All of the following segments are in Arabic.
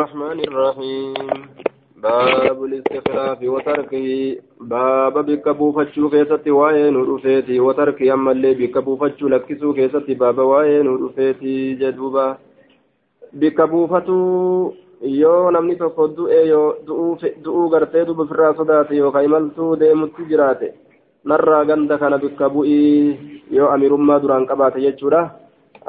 الرحمن الرحيم باب الاستخلاف وتركه باب بك بوفتشو كيستي وين رفيتي وتركه أما اللي بك بوفتشو لكسو كيستي باب وين رفيتي جدوبا بك بوفتو yoo namni tokko du'e yoo du'uu gartee duba ofirraa sodaate yookaan imaltuu deemutti jiraate narraa ganda kana bikka bu'ii yoo amirummaa duraan qabaate jechuudha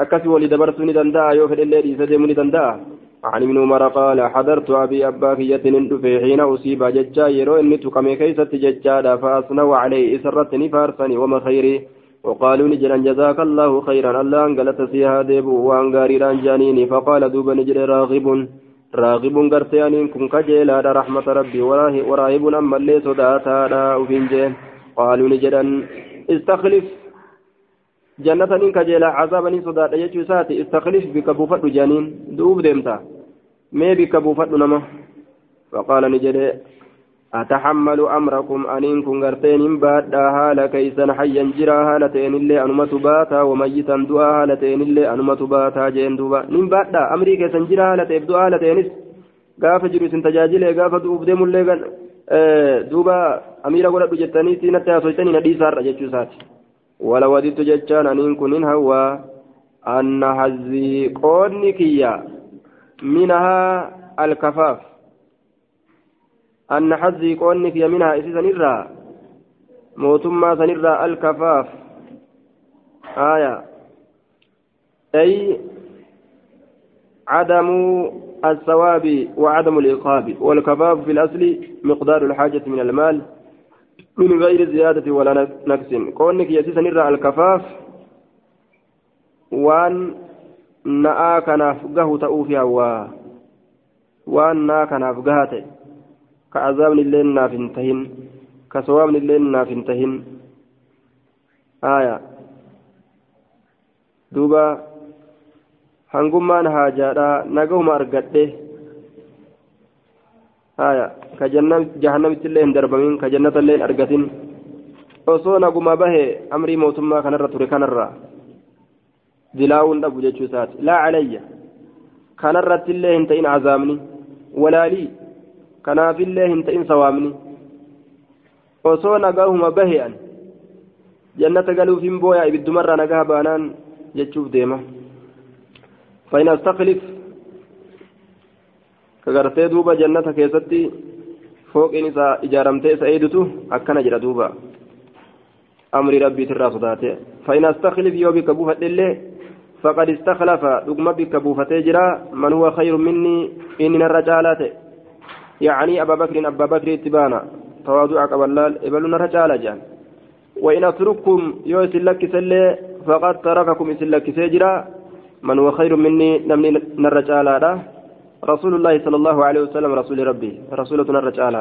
akkasii walii dabarsuu ni danda'a yoo fedhellee dhiisee deemuu ni danda'a. عن ابن عمر قال حضرت أبي أباك يتنن حين أصيب ججا يرو إني تقمي كيست ججا فأصنوا عليه إسرتني فارسني وما خيري. وقالوا نجرا جزاك الله خيرا. الله أنقلت سيها ديبو وأنقاري جانيني. فقال دوب نجر راغب. راغب قرتيانين كن كجيلا رحمة ربي. وراهب أما اللي صداتا وفنجين قالوا نجرا استخلف. جنة كجيلا عذابا صداتا يجو ساتي. استخلف بك بوفت جانين. دوب ديمتا mee bikka buufadhu nama faqaala ni jedhe kun garteen hin baadhaa haala keeysan hayyan jiraa haala ta'enillee anumatu baataa wamayyitan du'aa haala ta'enillee anumatu baataa jeen duuba nin baadhaa amrii keessan jiraa haala ta'eef du'aa haala ta'enis gaafa jiru isin tajaajilee gaafa du'uuf deemullee duuba amiira godhadhu jettanii siinatti haasoytanii na dhiisaarra jechuu isaati wala wadittu jechaan aniin kun hin hawwaa anna hazzii qoonni kiyya منها الكفاف. أن حظي قونك منها إسي سنرى موتما سنرى الكفاف. آية. أي عدم الثواب وعدم العقاب والكفاف في الأصل مقدار الحاجة من المال من غير زيادة ولا نقص. قونك يسي سنرى الكفاف وأن na'aa kanaaf gahu ta'uufi hawwaa waan naa kanaaf gaha ta'e ka azaabni illee naaf hin tahin ka sawaabni illee naaf hin tahin aya duuba hangummaan haajaadha nagahuma argadhe aya ka jahannamitti illee hin darbamin ka jannata illee hin argatin osoo naguma bahe amrii mootummaa kanarra ture kanarraa dilaawun dhabu jechuu isaati laa calayya kanarratti illee hin ta'in azaabni walaalii kanaafillee hin ta'in sawaabni osoo nagahuma bahe'an jannata galuuf hin booya ibiddumarraa nagaha baanaan jechuuf deema فإن أستخلف كغرتي دوبا جنة كيستي فوق إنسا إجارمتي سعيدتو أكنا جرى دوبا أمر ربي ترى صداته فإن أستخلف يوبي كبوفة لله فقد استخلف. دقم بك بوفتي جرا من هو خير مني؟ إن الرجالات يعني أبا بكر أبا بكر اتبانا. تواضع قبلال إبلنا رجال جان. وإن أترككم يوس لك سلي فقد ترككم إسل لك سجرا من هو خير مني؟ نمني الرجال رسول الله صلى الله عليه وسلم رسول ربي. رسولة الرجال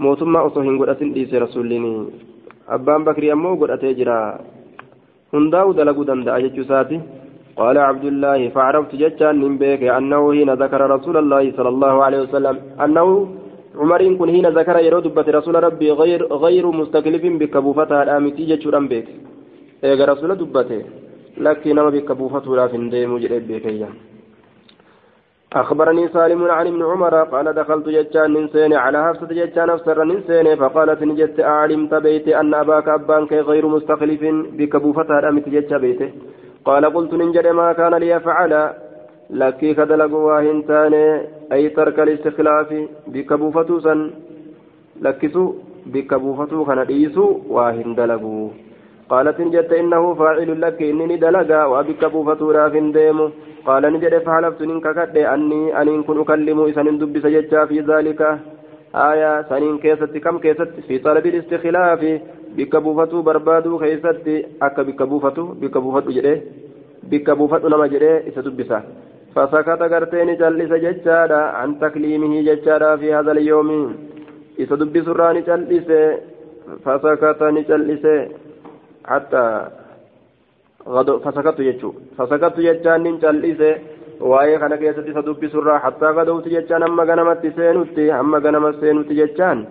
موتما أصهن قد أتن رسولني أبان بكر أمو قد أتجرا هنداو دلقوا دندا جتشوساتي قال عبد الله فعرفت جتشان من أنه حين ذكر رسول الله صلى الله عليه وسلم أنه عمر إن كن حين ذكر يرود رسول ربي غير غير مستكلف بكبوفتها الآمتي جتشوران بيك إيغا رسول دبته لكن ما بكبوفته لا فندي مجرد بيك أخبرني سالم عن ابن عمر قال دخلت جتان ننسين على حفصة جتان أفسر ننسين فقالت نجت أعلمت بيتي أن أباك أبانك غير مستخلف بك بوفتها أمت جت بيته. قال قلت ننجد ما كان ليفعل لك كدلق واهنتان أي ترك الاستخلاف بك بوفتوسا لكسو بك بوفتو كان ديسو واهن دلقوا قالت نجت إنه فاعل لك إنني دلقا وبك بوفتو راف ديمو. قال نجد فحلفت ننك كد أني أن كن أكلم إسان دبس ججا في ذلك. آية سنين كيست كم كيست؟ في طلب الاستخلاف بكبوفتو بربادو كيست أكا بكبوفتو بكبوفتو جده بكبوفتو نما جده إسا دبسا. فسكت قرتين جلس ججادا عن تكليمه ججادا في هذا اليوم. إسا دبس راني جلس فسكت نجلس. حتى fasakattu jechuu fasakattu jechaan nin callise waa'ee kana keessatti isa dubbisurraa hattaa gadowti jechaan amma ganamatti seenutti amma ganama seenutti jechaan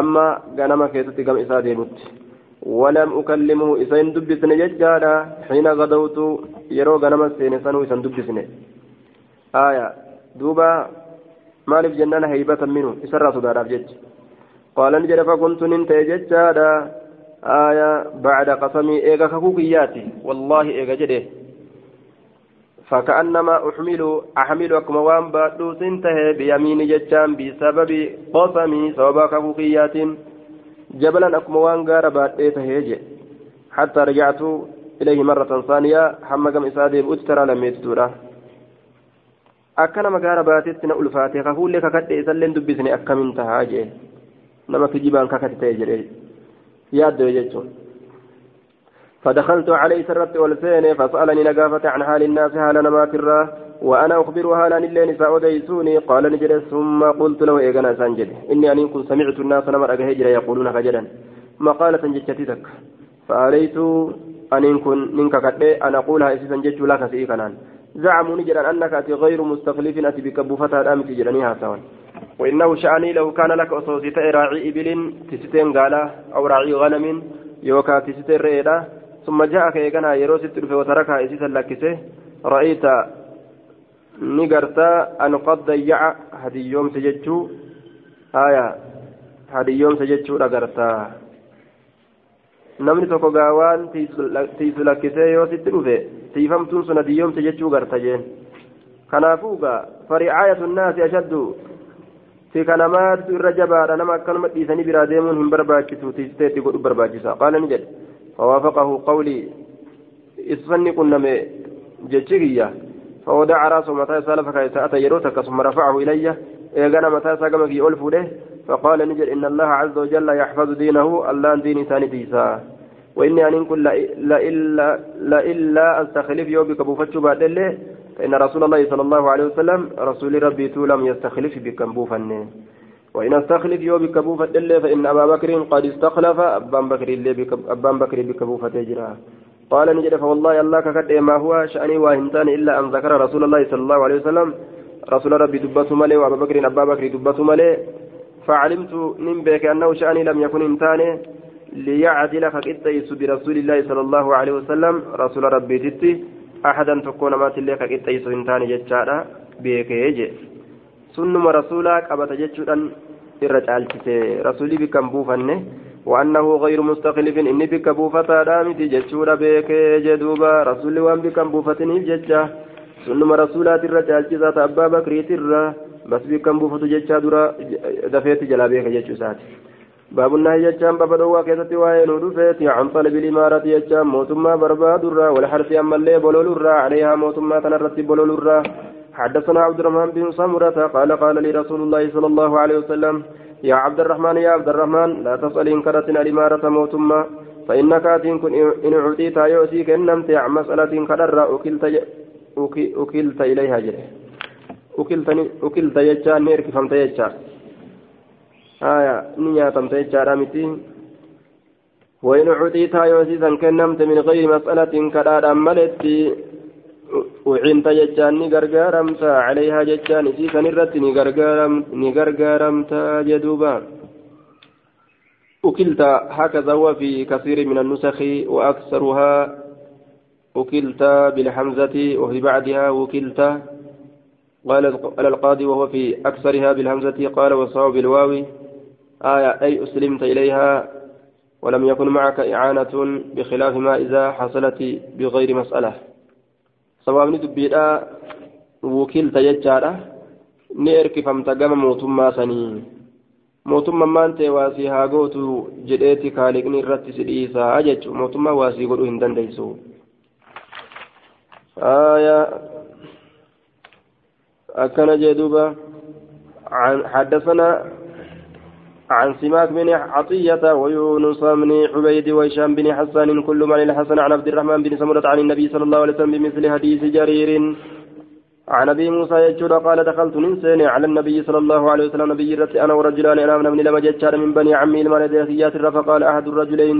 amma ganama keessatti gama isaa deemutti ولم أكلمه إسان دبسن ججالا حين غدوت يرو غنم السين سنو إسان دبسن آية دوبا مالف جنان هيبة منه إسرى صدار جج قال نجد فكنت ننت ججادا آية بعد قسمي إيغا كوكياتي. والله إيغا جده. فكأنما أحمل أحمل أكما وان بادو سنته بيمين ججان بسبب قسمي سبب كوكيات. جبلا أكما وان غار بادئته حتى رجعت إليه مرة ثانية حمقم إسادي بأتترى لم يتدوره akkana magaala baatetti na ulfaate kafuullee kakadhe isalleen dubbisne akkamiin tahaa jee nama kijibaan kakati yaaddo jechuun فدخلت عليه سرت والسين فسألني نقافة عن حال الناس حال نمات الراه وأنا أخبرها لأن اللي نساء ديسوني قال نجد ثم قلت له إيقنا سنجد إني أن كنت سمعت الناس نمر أجهجر يقولون خجلا مقالة جتتك فأريت أن كن منك قد أن أقولها إسيسا جت لك سيكنا زعموا نجرا أنك غير مستخلف أتي بكبوفتها الأمس جرانيها سوا وإنه شأني لو كان لك أصوصيت راعي إبل تستين قالا أو راعي غنم يوكا تستين رئيدا. ثم جاءك يغنى يروس التلف وتركها إسيسا لكسه. رأيت نقرتا أن قد ضيع هدي يوم سجدتو آية هدي يوم سجدتو لقرتا namni tokko gaawaan tiisu lakkisee yoo sitti dhufe tiifamtuun sun adiyyoomte jechuu garta jeen kanaafuu gaa faricaayatu nnaasi ashaddu fi kanamaatu irra jabaadha nama akkanuma dhiisanii biraa deemuun hin barbaachisu tiisteetti godhu barbaachisa qaala ni jedhe fawaafaqahu qawlii isfanni qunname jechi kiyya فوضع راسه متى سالف كأتى يروتك ثم رفعه إلي إيغانا متى ساقمك يؤلف له فقال نجد إن الله عز وجل يحفظ دينه الله دين ثاني ديسا وإني أن كن لإلا لإلا أستخلف يوبك بوفتش بعد الله فإن رسول الله صلى الله عليه وسلم رسول ربي لم يستخلف بك بوفن وإن استخلف يوبك بوفت الله فإن أبا بكر قد استخلف أبان بكر أبان بكر بك بوفت قال نجد فوالله الله كقد ما هو شأني واهمتان إلا أن ذكر رسول الله صلى الله عليه وسلم رسول ربي دبته ملي وأبا بكر أبا بكر دبته ملي فعلمت من بك أنه شأني لم يكن إنتاني ليعدل فقديس برسول الله صلى الله عليه وسلم رسول ربي تتي. أحدا تكون مات اللي فقديس إنتاني جتشارا بك يجي سنما رسولا قبت جتشورا الرجال رسولي بكم بوفنه وأنه غير مستخلف إني بك بوفتا دامتي جتشورا بك جدوبا رسول وان بكم بوفتني جتشا. سنما رسولات الرجال جزات أبا بكر ترى. بس بكم بوفتو جتشا درا دفيت جلابيك جتشو ساتي باب النهي جتشان باب دوا كيستي وين ودفيت عن طلب الإمارة جتشان موتما برباد الرا والحرث أما اللي بلول الرا عليها موتما تنرت بلول الرا حدثنا عبد الرحمن بن سمرة قال قال لي رسول الله صلى الله عليه وسلم يا عبد الرحمن يا عبد الرحمن لا تصل إن كرت الإمارة موتما فإنك أتين إن أعطيت يؤتيك إن نمت عن مسألة كدر أكلت أكلت إليها جري أكلتني أكلت يجان نيرك فهمت يجان آية نية تمت يجان متي وإن أعطيت يؤتيك كنمت من غير مسألة كدر أملت وعنت جتان نغرغرمت عليها جتان الرت نغرغرمت نغرغرمت جدوبا. أكلت هكذا هو في كثير من النسخ وأكثرها. أكلت بالحمزة وفي بعدها وكلت قال القاضي وهو في أكثرها بالهمزة قال والصواب بالواو. آية أي أسلمت إليها ولم يكن معك إعانة بخلاف ما إذا حصلت بغير مسألة jechaadha ni erkifamta gama mootummaa sanii mootummaan maan ta'e waasii haa gootu jedheeti kaaliqni irratti si dhiisaa jechuun mootummaa waasii godhuu hin dandeessu. akkana jee duuba حدثنا عن سماك بن عطية ويونس بن عبيد وهشام بن حسان كل من الحسن عن عبد الرحمن بن سمرة عن النبي صلى الله عليه وسلم بمثل حديث جرير. عن أبي موسى يجود قال دخلت ننسين على النبي صلى الله عليه وسلم نبي أنا ورجلان أنا من لما من بني عمي المالديات فقال أحد الرجلين.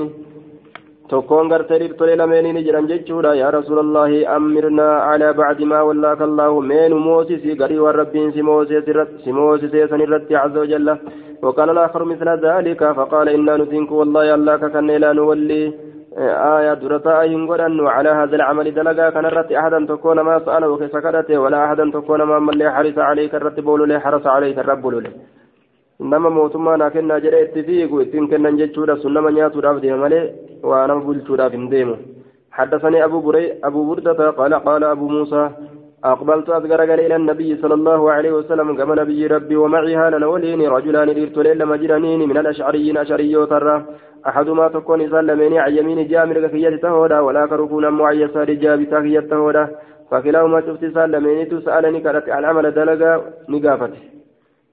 تكون غرتري بتولي لمن جران جتشودا يا رسول الله امرنا على بعد ما ولاك الله من موسى غري والربين سموسي سموسي سنرت عز وجل وقال الآخر مثل ذلك فقال إنا نتنك والله الله كان لا نولي آية درتا ينقرن وعلى هذا العمل دلقا كان الرت أحدا تكون ما سأله كسكرته ولا أحدا تكون ما من حرص عليك الرت بولو لي حرص عليك الرب بولو nama mootummaa naa kennaa jedhee itti fiigu ittiin kennan jechuudha. Sun nama nyaatuudhaaf deema malee waa nama bulchuudhaaf hin deemu. حدثني أبو بري أبو بردة قال قال أبو موسى أقبلت أذكر إلى النبي صلى الله عليه وسلم كما نبي ربي ومعي هالا وليني رجلان ريرت ليلا مجرانين من الأشعريين أشعري ترى أحدما تكون سلمين عن يمين جامر كفية تهودا ولا كركون معي يسار كفية تهودا فكلاهما شفت سلمين تسألني كانت عن عمل دلقا نقافته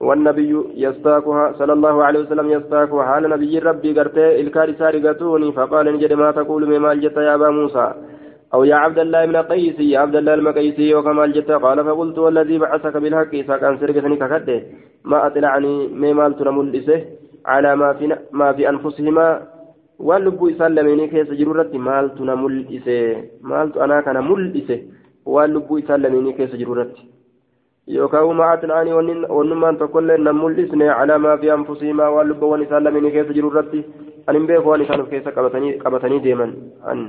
والنبي يستاكها صلى الله عليه وسلم يستاكها. حال نبي ربي قرتي الكار سارقتوني فقال نجد ما تقول مما الجت يا أبا موسى. أو يا عبد الله بن قيس يا عبد الله المقيسي وكما الجت قال فقلت والذي بعثك بالحق فكان سرقتني ككده ما أطلعني مما تنملسه على ما في ما في أنفسهما. واللب يسلمني كيس جرورت مال تنملسه. مالت أنا كان ملسه واللب يسلمني كيس جرورت yookaan macatin ani wannummaan tokkollee nan mul'isne calaamaa fi anfusihimaa waan lubboowwan isaan lameenii keessa jiru irratti an hin beeku waan isaan of keessa qabatanii deeman an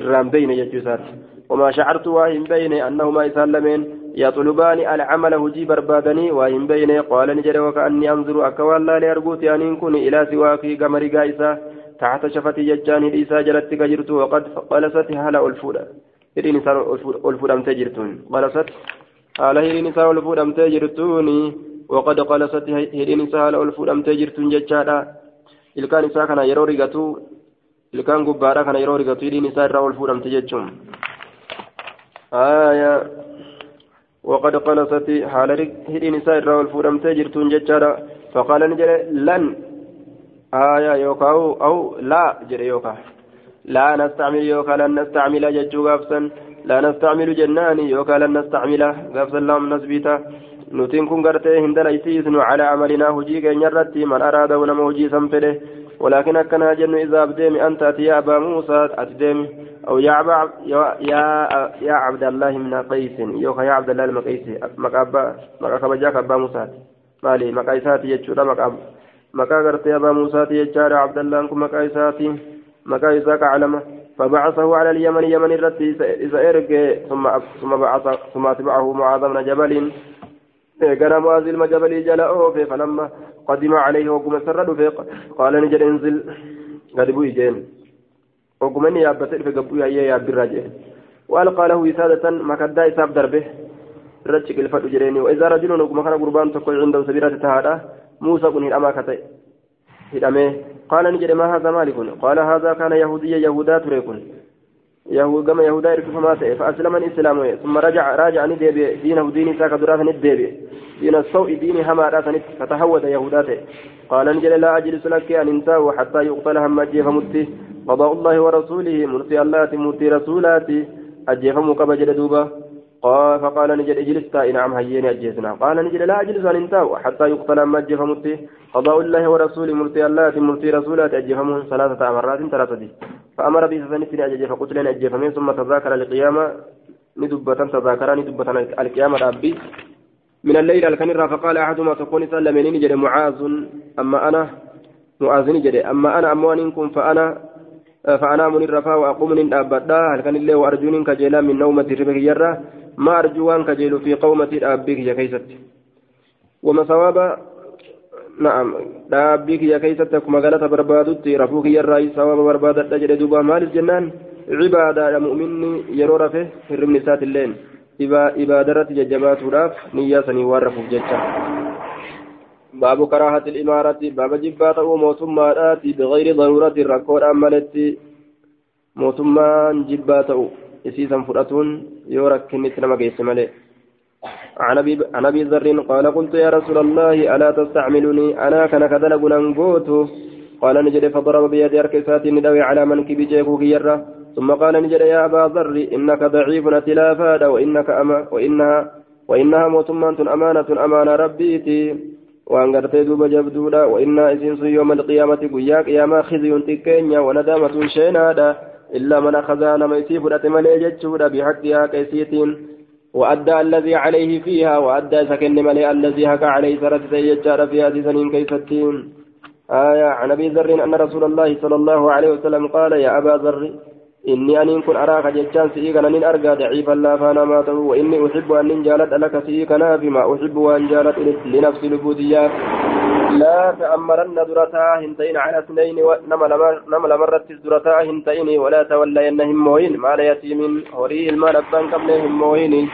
irraan beyne jechuu isaati وما شعرت واهم بين أنهما إسان لمن يطلبان العمل هجي بربادني واهم بين قال نجري وكأني أنظر أكوان لا لأرجوت أن كن إلى سواك قمر قائسة تحت شفتي ججاني لإسا جلت كجرت وقد قلست هلا ألفودا إذن ألفودا متجرتون قلست hiriin isaa ol fuudhamtee jirtuuni waqad qalasatti hiriin isaa haala ol fuudhamtee jirtuun jechaadha ilkaan isaa kana yeroo rigatu ilkaan gubbaadha kana yeroo rigatu hiriin isaa irraa ol fuudhamte jechuun وقد قلصت حال هدين نساء الرول فورمتي جرتون جتشارا فقال نجري لن آية يوكا أو لا جري يوكا لا نستعمل يوكا لن نستعمل جتشو غافسا لا نستعمل جناني يوكا لن نستعمله قبض اللهم نسبيتا. نتين كن قرتي هندل ايسيسن على عملنا هجيك نرتي. من أراد ونما هجي سنفده ولكن أكنا جن إذا أبديم أنت يا أبا موسى أتديم. أو يا أبا يا يا عبد الله من قيس. يوكا يا عبد الله المقيس مكابا مكابا جاك أبا موسى. مالي مقايساتي يجورا مكاب مكا قرتي أبا موسى يجارا عبد الله أنكم مقايساتي مقايساك علمه. فبعثه على اليمن يمن الرتي إذا إرق ثم ثم بعث ثم أتبعه معاذ بن جبل. كان معاذ المجبل جلاءه فلما قدم عليه وقم سرد قال نجل إنزل. قد بوي جين. وقم يا بتل في قبوي يا يا بالرجل وألقى له وسادة مكدا إساب دربه. رجك الفتو جريني وإذا رجل وقم كان قربان تقول عنده سبيرة تهادا موسى كن الأماكتي هدامه قال نجد ما هذا مالك؟ قال هذا كان يهوديا يهودا تريكون يهود كما يهودا يركف فأسلم الإسلام ثم رجع راجع ندبي دينه ديني ساك دراسة ندبي دين السوء ديني هما راسة فتهود يهوداته قال نجد لا أجلس لك أن انتهى حتى يقتل هم أجيف قضاء الله ورسوله مرسي الله مرسي رسولاتي. أجيف مقبجل دوبا. قال فقال نجد اجلس نعم هيني اجلسنا قال نجد لا أجلس أن انتهوا. حتى يقتل ما جفمت قضاء الله ورسوله مرتي الله مرتي رسولات اجفمه ثلاثة مرات ثلاثة فأمر به فنسني اجج فقتلنا اجفمه ثم تذاكر القيامة ندبة تذاكر ندبة القيامة ربي. من الليل الكنرة فقال أحدهما تكون سلمني نجد معاذ. أما أنا معاذ نجد أما أنا اموانكم فأنا فأنام الرفا وأقوم من أبدا هل كان الله وأرجون كجيلا من نومة ربك يرى ما أرجوان كجيل في قومة أبيك يا كيست وما ثواب نعم أبيك يا كيست كما قالت بربادت رفوك يا الرئيس ثواب بربادت أجل دوبا مال الجنان. عبادة مؤمن يرو رفه في الرمن سات اللين إبادرة ججبات راف نية سني ورفوك ججا. باب كراهة الإمارة باب جبات وموتما آتي بغير ضرورة الركور أمالتي موتما جبات إسيسا فرأتون يورك كنت نما قيس ملي عن أبي ذر قال قلت يا رسول الله ألا تستعملني أنا كان كذلك ننقوت قال نجد فضرب بيد أركسات ندوي على منكب جيكوك يرى ثم قال نجد يا أبا ذر إنك ضعيف تلافاد وإنك أما وإنها وإنها موتمانة أمانة أمانة ربيتي قرتي دوب جبدودا وإنا إسنس يوم القيامة قياك يا ما خزي تكينيا وندامة شينادا إلا من أخذها لما يسيب الأتمالي جتشودا بحقها كيسيتين. وأدى الذي عليه فيها وأدى سكن ملي الذي هكا عليه سرت يجار في هذه سنين كيستين. آية عن أبي ذر أن رسول الله صلى الله عليه وسلم قال يا أبا ذر إني أن كن أراك جتان سيئك أن أرقى ضعيفا لا فانا ماته وإني أحب أن جالت لك سيئك بما أحب أن جالت لنفسي البودية لا تأمرن درتا هنتين على اثنين نمل مرت درتا هنتين ولا تولينهم موين مال يتيم هوري المال أبان قبلهم موين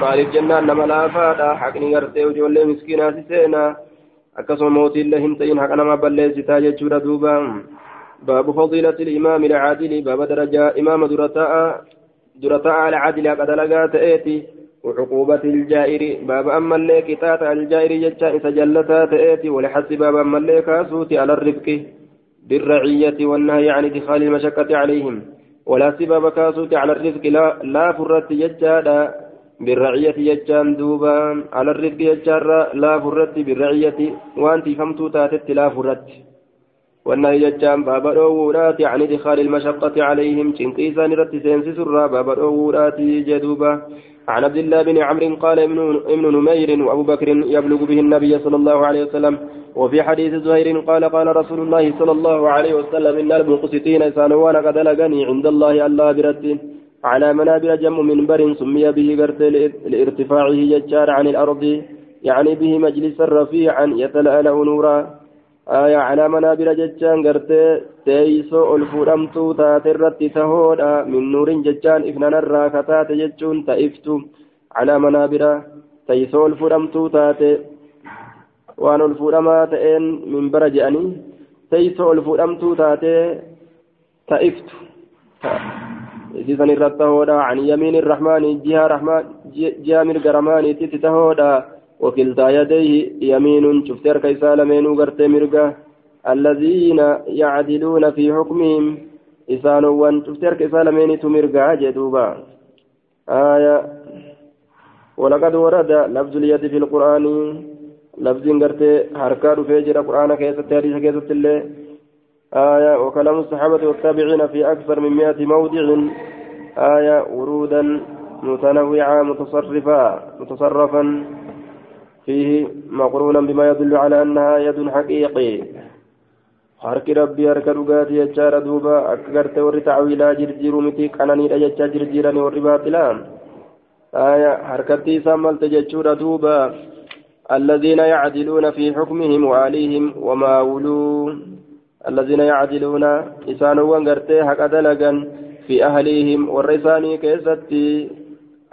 maaliif jennaan nama laafaadha haqni gartee ijoollee miskiinaati seena akkasuma mootiillee hin ta'in haqa nama balleessitaa jechuudha duuba باب فضيلة الإمام العادل باب درجة إمام درتاء درتاء العادل قد لقات إيتي. وعقوبة الجائر باب أما اللي كتات الجائر جتشا سجلتا تأتي ولحس باب أما اللي كاسوت على الرفق بالرعية والنهي عن إدخال المشقة عليهم. ولا سبب كأسوت على الرفق لا, لا فرت جتشا بالرعية يجان دوبا. على الرزق يجار لا فرت بالرعية وانت فهمتوا تاتت لا فرت. والنهي يجان باب الأولات عن إدخال المشقة عليهم. شنقيسان رت سينسي سرا باب الأولات جدوبا. عن عبد الله بن عمرو قال ابن نمير وأبو بكر يبلغ به النبي صلى الله عليه وسلم. وفي حديث زهير قال قال رسول الله صلى الله عليه وسلم إن المقسطين سانوان قد لقني عند الله الله برد على منابر جم منبر سمي به قرت لارتفاعه ججار عن الأرض يعني به مجلسا رفيعا يتلألأ نورا آية على منابر ججان قرت تيسو الفرمتو تاترت تهودا من نور ججان إفنان الراكتات ججون تئفتو على منابر تيسو الفرمتو تاتي fuudhamaa ta'een minbara je'anii teeysoo ol fuudhamtuu taatee ta'iftu isiisan irratti tahoodha an yamiin irrahmaani jiha rahmaan jiha mirga rahmaaniitti tahoodha وكلتا يديه يمين شفت أرك إسالمين وقرت مرقة الذين يعدلون في حكمهم. إسانوا شفت أرك إسالمين تمرقة جدوبا آية. ولقد ورد لفظ اليد في القرآن. لفظ قرت حركات فيجر القرآن كيست حديث كيست الله آية. وكلام الصحابة والتابعين في أكثر من مئة موضع. آية. ورودا متنوعة متصرفة متصرفا. فيه مقرونا بما يدل على أنها يد حقيقي dhugaatii jechaadha duuba akka gartee warri taawiilaa jirjiiru miti qananiidha jechaa jirjiirani warri baaxilaa aya harkatti isaan malte jechuudha duuba الذين يعدلون في حكمهم وآليهم وما ولوا الذين يعدلون إسانوا وانقرتي حق دلقا في أهليهم والرساني كيستي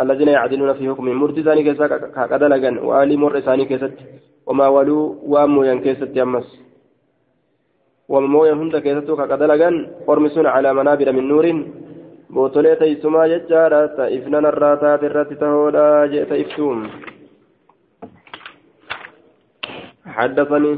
الذين يعدلون في حكمهم مرتزاني كيسا حق دلقا وآليهم والرساني كيستي وما ولوا وأمو ينكيستي أمس. ومو يهند كيستو حق دلقا قرمسون على منابر من نور بوتولي تيسما يجارة تئفنا الراتات الرات تهودا جئت حدثني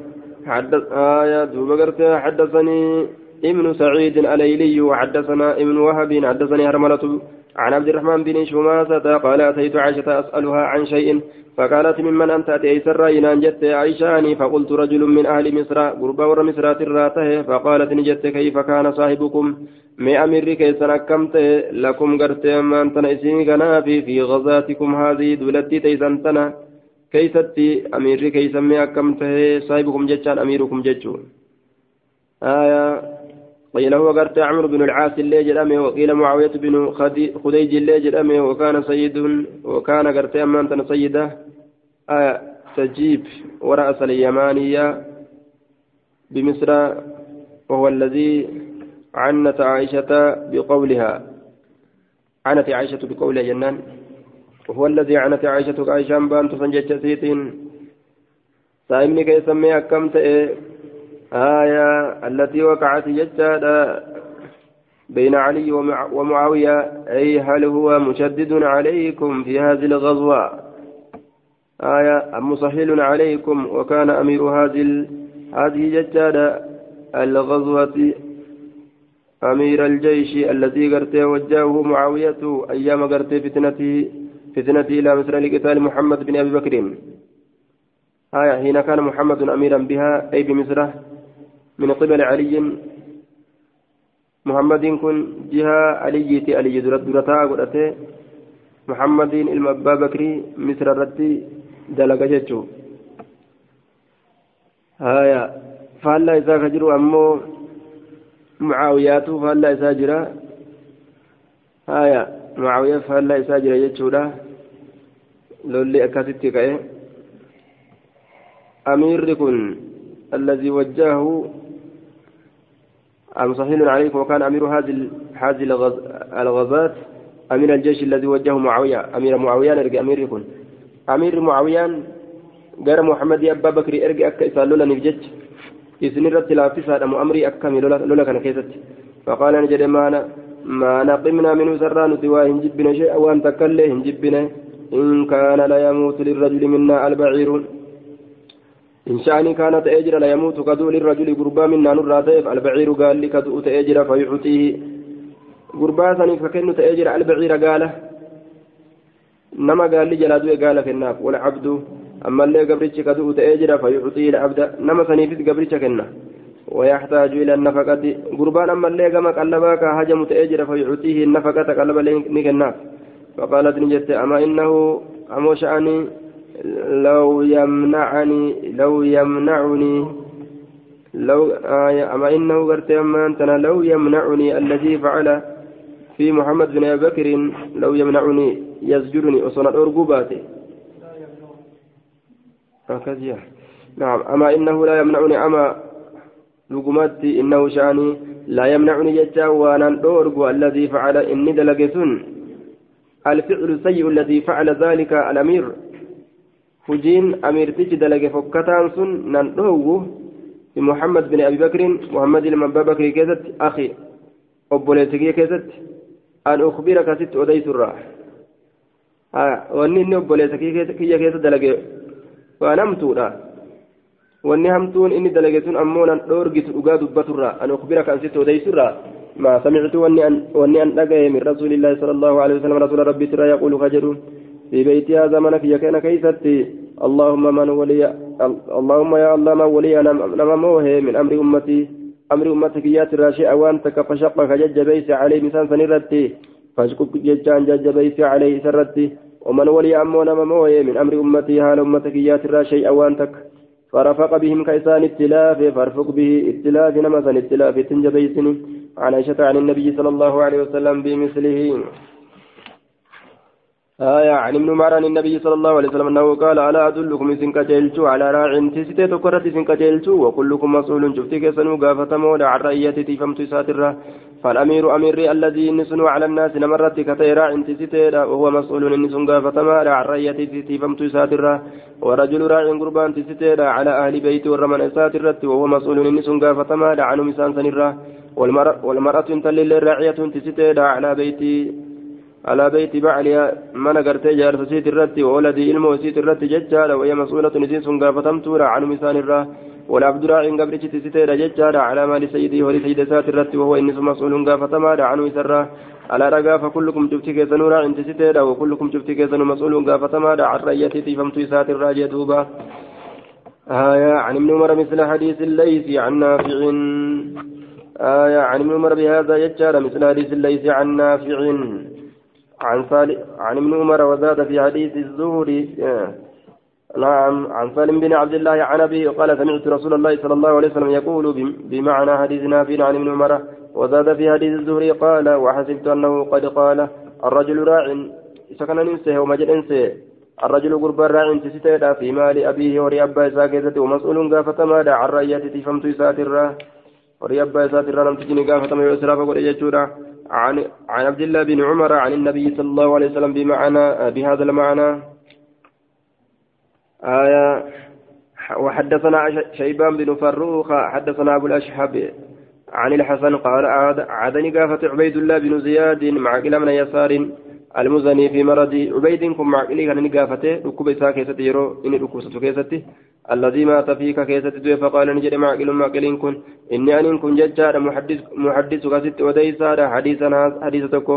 حدث آية دوبا حدثني ابن سعيد الايلي وحدثنا ابن وهب حدثني هرملة عن عبد الرحمن بن شماسة قال أتيت عائشة أسألها عن شيء فقالت ممن أنت؟ أتي سرى إن جت عائشاني فقلت رجل من أهل مصر قربا ور مصر تراتة فقالت نجت كيف كان صاحبكم؟ ما أمر كيسن أكمت لكم قرت ما أنت نسين في في غزاتكم هذه دولتي تيسنتنا كيستي أميري كيسمي أكم تهي صاحبكم جتشان أميركم جتشون. آية قيل هو قرت عمرو بن العاص اللي جرمه وقيل معاوية بن خديج اللي جرمه وكان سيد وكان قرت أمان سيدة. آية تجيب ورأس اليمانية بمصر وهو الذي عنت عائشة بقولها. عنت عائشة بقولها جنان. وهو الذي عنت عائشة عائشة بان تسنجت سيتين سائمني كي سمي أكمت آية التي وقعت ججادة بين علي ومعاوية أي هل هو مشدد عليكم في هذه الغزوة؟ آية أم مسهل عليكم وكان أمير هذه هذه ججادة الغزوة أمير الجيش الذي قرته وجهه معاوية أيام قرته فتنته فتنة إلى مصر لقتال محمد بن أبي بكر. آية حين كان محمد أميرا بها أي بمصر من قبل علي محمد كن جهة علي علي درتا قدته محمد إلما أبا بكر مصر رتي دلق جتشو faallaa isaa ka jiru ammoo mucaawiyaatu faallaa isaa jira haya mucaawiyaa faallaa isaa jira jechuudha lolli akkasitti ka'e amiirri kun الذي وجهه أم صحيح عليكم وكان أمير هذه هذه الغزاة أمير الجيش الذي وجهه معاوية أمير معاوية أرجع أمير يكون. أمير معاوية غير محمد أبا بكر أرجع أكا إسالولا نفجت. إذن رت لافسا أم أمري أكا لولا كان كيست. فقال نجد ما ما نقمنا منه سرا نتوى هنجبنا شيئا وأن تكله هنجبنا إن كان لا يموت للرجل منا البعير. إن شأني كانت أجر لا يموت كدو للرجل قربا منا نرى البعير قال لي كدو تأجر فيعطيه. قربا ثاني فكن تأجر البعير قال. نما قال لي جلادو قال في الناف والعبد أما اللي قبرتش كدو تأجر فيعطيه العبد. نما ثاني في قبرتش كنا. ويحتاج إلى النفقة. قربان أما اللي قام قلباك هجم تأجر فيعطيه النفقة قلب لك فقالت نجت أما إنه أمو شأني لو يمنعني لو يمنعني لو آية أما إنه قرت أما أنتنا لو يمنعني الذي فعل في محمد بن أبي بكر لو يمنعني يزجرني أصلا أرقباتي هكذا. نعم. أما إنه لا يمنعني أما لقمتي إنه شأني لا يمنعني جتا وأنا أرقب الذي فعل إني دلقسن الفعل السيء الذي فعل ذلك الأمير. فجين أمير تجي دلق فكتان سن نندوه بمحمد بن أبي بكر محمد بن أبي بكر كيست أخي كيست أن أخبرك ست أديس الراح wanni inni obboleessa kiyya keessa dalage waan hamtuudha wanni hamtuun inni dalage sun ammoo nan dhoorgitu dhugaa dubbaturraa an ukbira kan sitti odeysurraa ما سمعت واني أن واني أجي من رسول الله صلى الله عليه وسلم رسول ربي ترى يقول فجر في بيت هذا من في كان كيستي. اللهم من ولي اللهم يا الله من ولي نما موه من أمر أمتي. أمر أمتك يا ترى شيء وأنتك فشق فجج بيس عليه مثال سنرتي فاشكك ججان جج بيس عليه سرتي. ومن ولي أمو نما موه من أمر أمتي. هال أمتك يا ترى شيء وأنتك فرفق بهم كيسان اتلاف فارفق به اتلاف نمسا اتلاف تنجبيسني عن عائشة عن النبي صلى الله عليه وسلم بمثله. آية عن ابن عمر عن النبي صلى الله عليه وسلم أنه قال ألا أدلكم سنكتلتو على راع تسيتي تكرت سنكتلتو وكلكم مسؤول شفتك سنو قافة مولا عن رأيتي فمت ساترة فالأمير أمير الذي نسنو على الناس نمرت كتي راع تسيتي وهو مسؤول نسن قافة مولا عن رأيتي فمت ساترة ورجل راع قربان تسيتي على أهل بيت ورمن ساترة وهو مسؤول نسن قافة مولا عن مسان سنرة والمرأة تلل راعية تسيتي على بيتي على بيت بعلها من قرتي جارت سيت الرت وولدي علم سيت الرت ججارة وهي مسؤولة نسيس قافتمت عن مسان الراه والعبد راع قبرت تسيتير ججارة على مال سيدي ولسيد سات الرت وهو إنس مسؤول قافتما عن مسرة على رقا فكلكم جبتك سنورا عند تسيتير وكلكم جبتك سن مسؤول قافتما عن رأيتي فمت سات الراجة دوبا آية عن ابن عمر مثل حديث الليث عن نافع. آية عن ابن عمر بهذا يجار مثل حديث الليث عن نافع. عن صالح عن ابن عمر وزاد في حديث الزهري نعم عن سالم بن عبد الله عن أبيه قال سمعت رسول الله صلى الله عليه وسلم يقول بمعنى حديث نافع عن ابن عمر وزاد في حديث الزهري قال وحسبت أنه قد قال الرجل راع سكن ننسه ومجد انسه الرجل قرب راع تستيدا في مال أبيه وري أبا ساكتة ومسؤول قافة ماذا عن رأيته فمت ساترة وري أبا ساترة لم تجني قافة ما يسرى فقل عن عن عبد الله بن عمر عن النبي صلى الله عليه وسلم بمعنى بهذا المعنى. آية وحدثنا شيبان بن فروخ حدثنا أبو الأشحب عن الحسن قال عادني قافة عبيد الله بن زياد مع كلا من يسار. المزني في مرض عبيد كن مع كلا كان نقافته ركوب إساء كيست يرو إني ركوب كيست الذي مات فيك كيست دوي فقال نجد مع كلا مع كلا كن. إني أن كن ججار محدث محدث كست وديسا حديثا حديث تكو.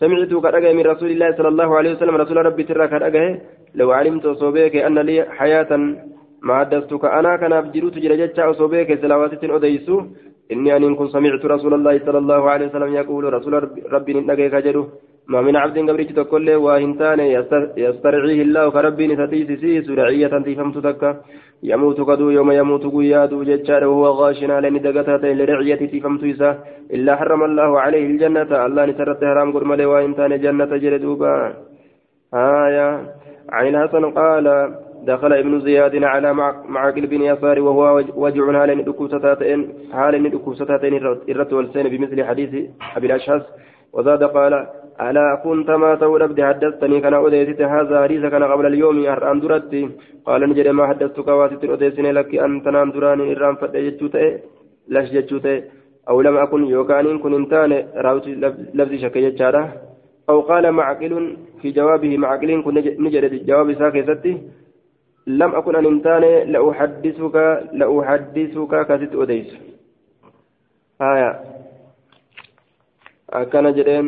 سمعت قد من رسول الله صلى الله عليه وسلم رسول ربي ترى قد لو علمت صوبيك أن لي حياة ما حدثتك. أنا كان أبجروت جرجتشا صوبيك سلاوات أديسو إني أن كن سمعت رسول الله صلى الله عليه وسلم يقول رسول ربي نجيك جدو ما من عبد قبرت تقول وهنتان يسترعيه الله كربي نتيسيس رعية تفهمت تكا. يموت قدو يوم يموت قياد ججار وهو غاشنا لن دقتها لرعية تفهمت إسا إلا حرم الله عليه الجنة. الله نسرت حرام قرمل وهنتان جنة جلدوبا آية. عن الحسن قال دخل ابن زياد على معقل بن يسار وهو وجع حال دكوستاتين حال دكوستاتين الرت والسين بمثل حديث أبي الاشهس وزاد قال ألا كنت ما تقول أبدي حدثتني كان أوديت هذا حديث كان قبل اليوم أرآن درتي. قال نجد ما حدثتك واسط أوديسني لك أن تنام دراني إرام فتجتوت لش جتوت أو لم أكن يوكان كن انتان راوت لفظ شكي أو قال معقل في جوابه معقل كن نجد جواب ساكي لم أكن أن انتان لأحدثك لأحدثك كست أديس آية. أكن جدين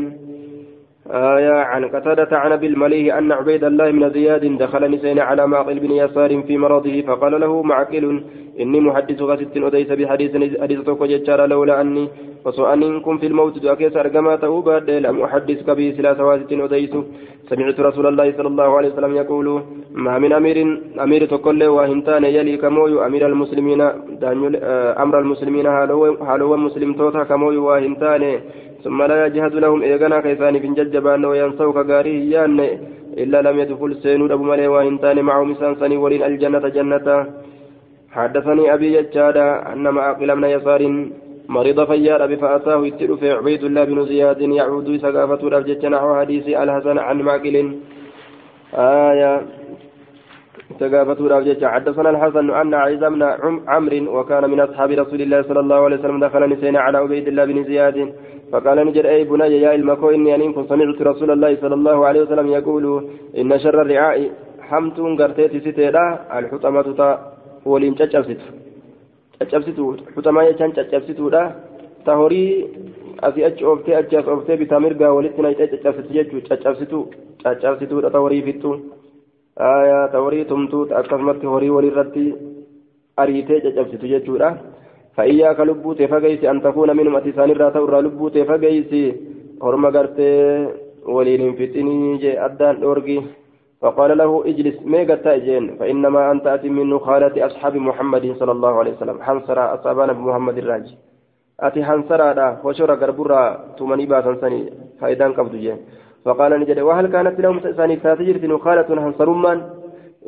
آية عن قتادة عن أبي المليه أن عبيد الله بن زياد دخل نسين على معقل بن يسار في مرضه فقال له معقل إني محدثك ست أديس بحديث؟ حديث توكو لولا أني أن كن في الموت دعكيس أرقما تأوباد لم أحدثك به سلا سواسط أديس سمعت رسول الله صلى الله عليه وسلم يقول ما من أمير أمير تقول وهنتان يلي كموي أمير المسلمين آه، أمر المسلمين هالو مسلم توتا كموي وهنتان ثم لا يجهد لهم إيغانا كيسان بن ججبان وينسوا كغاريه يان إلا لم يدخل سينود أبو ملي وإنتان معه مسان سني ولين الجنة جنة. حدثني أبي ججادا أن معقل من يسار مريض فيار أبي فأتاه في عبيد الله بن زياد يعود سقافة الأبجد نحو حديث الحسن عن معقل آية. سقافة الأبجد حدثنا الحسن أن عيسى بن عمرو وكان من أصحاب رسول الله صلى الله عليه وسلم دخل نسينا على عبيد الله بن زياد. فقال نجد أي بني يا المكو إني أن سمعت رسول الله صلى الله عليه وسلم يقول إن شر الرعاء حمت قرتيت ستيرا الحطمة ولين تشبست تشبست حطمة يشان تشبست تهوري asii achi ooftee achi as ooftee bitaa mirgaa walitti naqxee caccabsitu jechuudha caccabsitu caccabsituudha ta horii fixxu ta horii tumtuu akkasumatti horii walirratti ariitee caccabsitu jechuudha فإياك لبوت فقيس أن تكون منهم أتسان الرات ورا لبوت فقيس هرم قرتي ولين فتني جي أدان أورجي فقال له اجلس ميغا تأجين؟ فإنما أنت أتي من خالة أصحاب محمد صلى الله عليه وسلم. حنصر أصابنا بمحمد الراجي. أتي حنصر دا وشورا قربورا تمني باسن سني فإذا قبض جين. فقال نجد وهل كانت لهم ساني تاتجر نخالة حنصرمان؟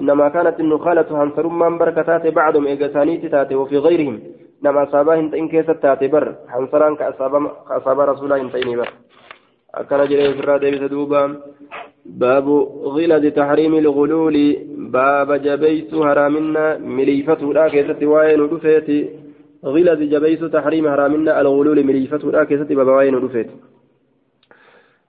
إنما كانت النخالة حنصرمان بركتات بعضهم إيجاساني تاتي وفي غيرهم. asaabaa hin ta'in keessatti taate bar hansaraan ka asaabaa rasuulaa hin ta'inii akkana jedhee ofirraa deebise duuba baabu غلظ تحريم الغلول. باب جبيس هرامنا مليفتها كيست واين ودفيتي غلظ جبيس تحريم هرامنا الغلول مليفتها كيست باب واين ودفيتي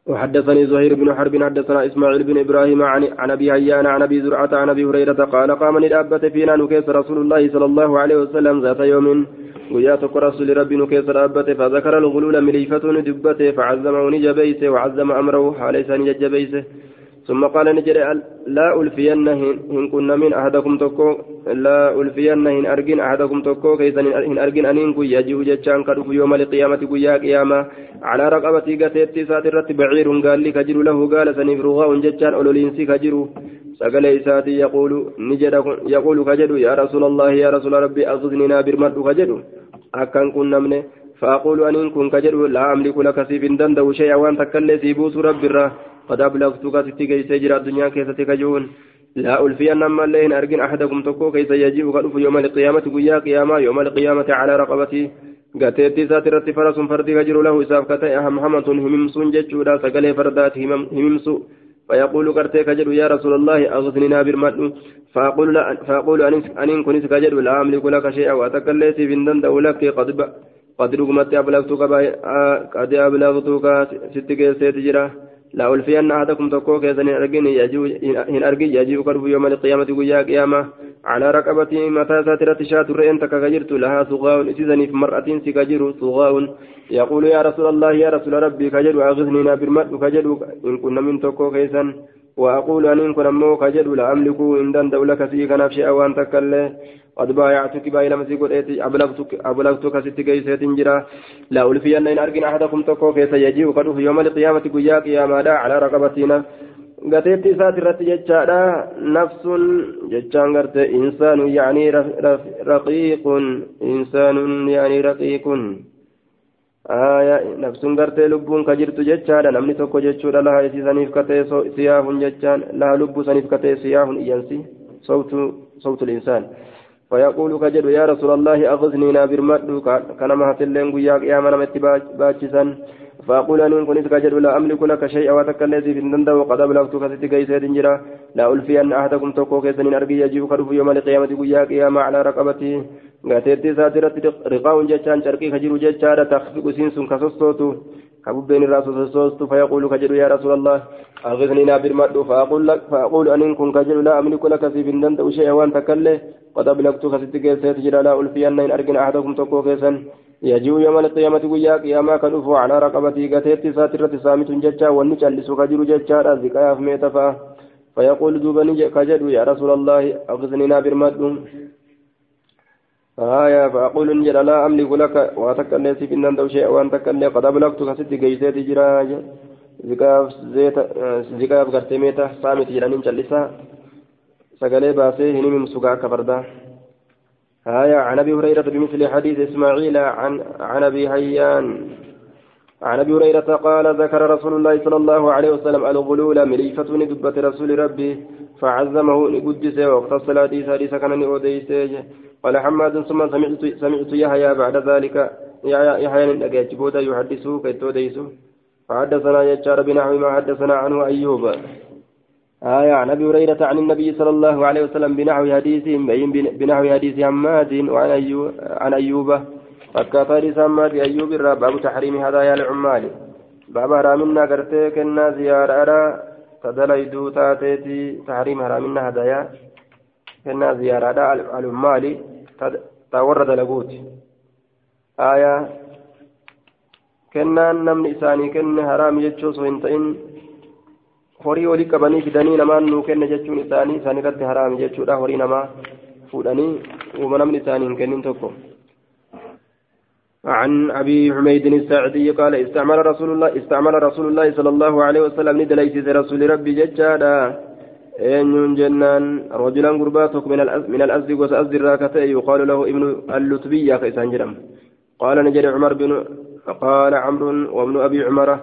وحدثني زهير بن حرب حدثنا إسماعيل بن إبراهيم عن عن أبي هيان عن أبي زرعة عن أبي هريرة قال قام الابة فينا نكيس رسول الله صلى الله عليه وسلم ذات يوم. وياتك رسول ربي نكيس الأبة فذكر الغلول مليفة دبته فعزمه نجبيسه وعزم أمره حاليس نجبيسه ثم قال نجد لا ألفين هن كنا من أحدكم تكو لا ألفين هن أرجن أحدكم تكو كيسا هن أرجن أنين كي يجيو جتشان كدف يوم القيامة كيا قيامة. على رقبتي قتيت ساترت بعير قال لي كجر له. قال سنيف رغاء جتشان أولولينسي كجر سقل إساتي يقول نجد يقول كجر يا رسول الله يا رسول ربي أغزننا برمد كجر أكن كنا منه فأقول أن كن كجر لا أملك لك سيف دندو شيئا. وأن تكلي سيبوس رب الرّ قد أبلغتك ستي سجرا الدنيا كيف تكجون لا ألفي أنما اللين أرجن أحدكم تكو كيف يجيء قلوف يوم القيامة قيا قيامة يوم القيامة على رقبتي قتيتي ساترت فرس فرد كجر له إساف كتئ همهمة هممس ججودا سقلي فردات هممس فيقول كرتي كجر يا رسول الله أغثننا برمد فأقول لا فأقول أن كنت كجر لا أملك لك شيئا وأتكليت بندن دولك قد قد رقمت أبلغتك قد أبلغتك ستك سيتجرا لا ألفين أحدكم تكو كيسن إن أرجي يجيء قرب يوم القيامة ويا قيامة. على رقبتي متى ساترت شات رئين تكاجرت لها صغاء إسيزني في مرأة سكاجر صغاء يقول يا رسول الله يا رسول ربي كجر أغثني بالمد كجر إن كنا من تكو كيسن وأقول أن إن كنا مو كجر لا أملك إن دولك سيك نفسي أو أن تكله قد بايعتك باي لما تقول أبلغتك أبلغتك ست كيسة جرا لا ألفين إن أرجن أحدكم تكو كيس يجيء قد في يوم القيامة قيا قياما على رقبتنا. gateetti isaati irratti jechaadha nafsun jechaan garte insaanu yaanii raqiiqun insaanun yaanii raqiiqun nafsun gartee lubbuun ka jirtu jechaadha namni tokko jechuudha laha isiisaniif katee siyaahun jechaan laha lubbuu saniif katee siyaahun iyyansi صوت الإنسان فيقول كجد يا رسول الله أغثني نابر مدو كنما هتلين قياك يا من مت باجسا فأقول أن كنت كجد لا أملك لك شيئا وتكلذي في النند وقد أبلغتك ستي كيسة جرا. لا ألفي أن أحدكم توكو كيسن أرجي يجيب كرف يوم القيامة قياك يا على رقبتي. غاتيتي ساترة رقاون جتان شرقي خجر جتان تخفق سينسون كسوستوتو كببين الرسول سوستو فيقول كجد يا رسول الله. أغثني نابر مدو. فأقول لك فأقول أن كن كجد لا أملك لك في النند شيئا وأن تكلذ قد أبلغتك كيسة جرا لا ألفي أن أرجي أحدكم توكو كيسن يجيء يوم القيامة ويا قياما كنفو على رقبتي قتيت ساترة سامت ججا ونجلس كجر ججا ذكايا في ميتفا فيقول دوبني كجد يا رسول الله أغزني نابر مدوم آية فأقول نجد لا أملك لك وأتكلم في إن أنت شيء وأن تكلم قد أبلغت كست جيزات جراج ذكايا زيت ذكايا قرتميتا سامت جرانين جلسا سقلي باسي هني من سقا كفردا آية عن أبي هريرة بمثل حديث إسماعيل عن عن أبي هيان. عن أبي هريرة قال ذكر رسول الله صلى الله عليه وسلم الغلول مليفة دبة رسول ربي فعزمه نقدس وقت الصلاة سادسة كان نؤديس قال حماد ثم سمعت سمعت يحيى بعد ذلك. يحيى نجاجبوت يحدثه كيتوديس فحدثنا يجار بنحو ما حدثنا عنه أيوب. آية عن أبي هريرة عن النبي صلى الله عليه وسلم بنحو حديثهم بنحو حديث حماد وعن أيوب عن أيوب. فكات حديث حماد أيوب باب تحريم هدايا العمال باب هرامنا قرتي كنا زيارة تدليدو تاتيتي. تحريم هرامنا هدايا كنا زيارة العمال تورد لقوت آية. كنا نمني إساني كنا هرام يجوز وإنتين horii olii qabanii fidanii namaan nuu kenna jechuun isaanii isaan irratti haraami jechuudha. Horii namaa fuudhanii uuma namni isaanii hin kennin tokko. عن أبي حميد الساعدي قال استعمل رسول الله استعمل رسول الله صلى الله عليه وسلم ندليس رسول ربي ججادا. أن جنان رجلا قرباتك من من الأزد وسأزد الراكتة يقال له ابن اللتبية كيسان جرم. قال نجري عمر بن قال عمرو وابن أبي عمرة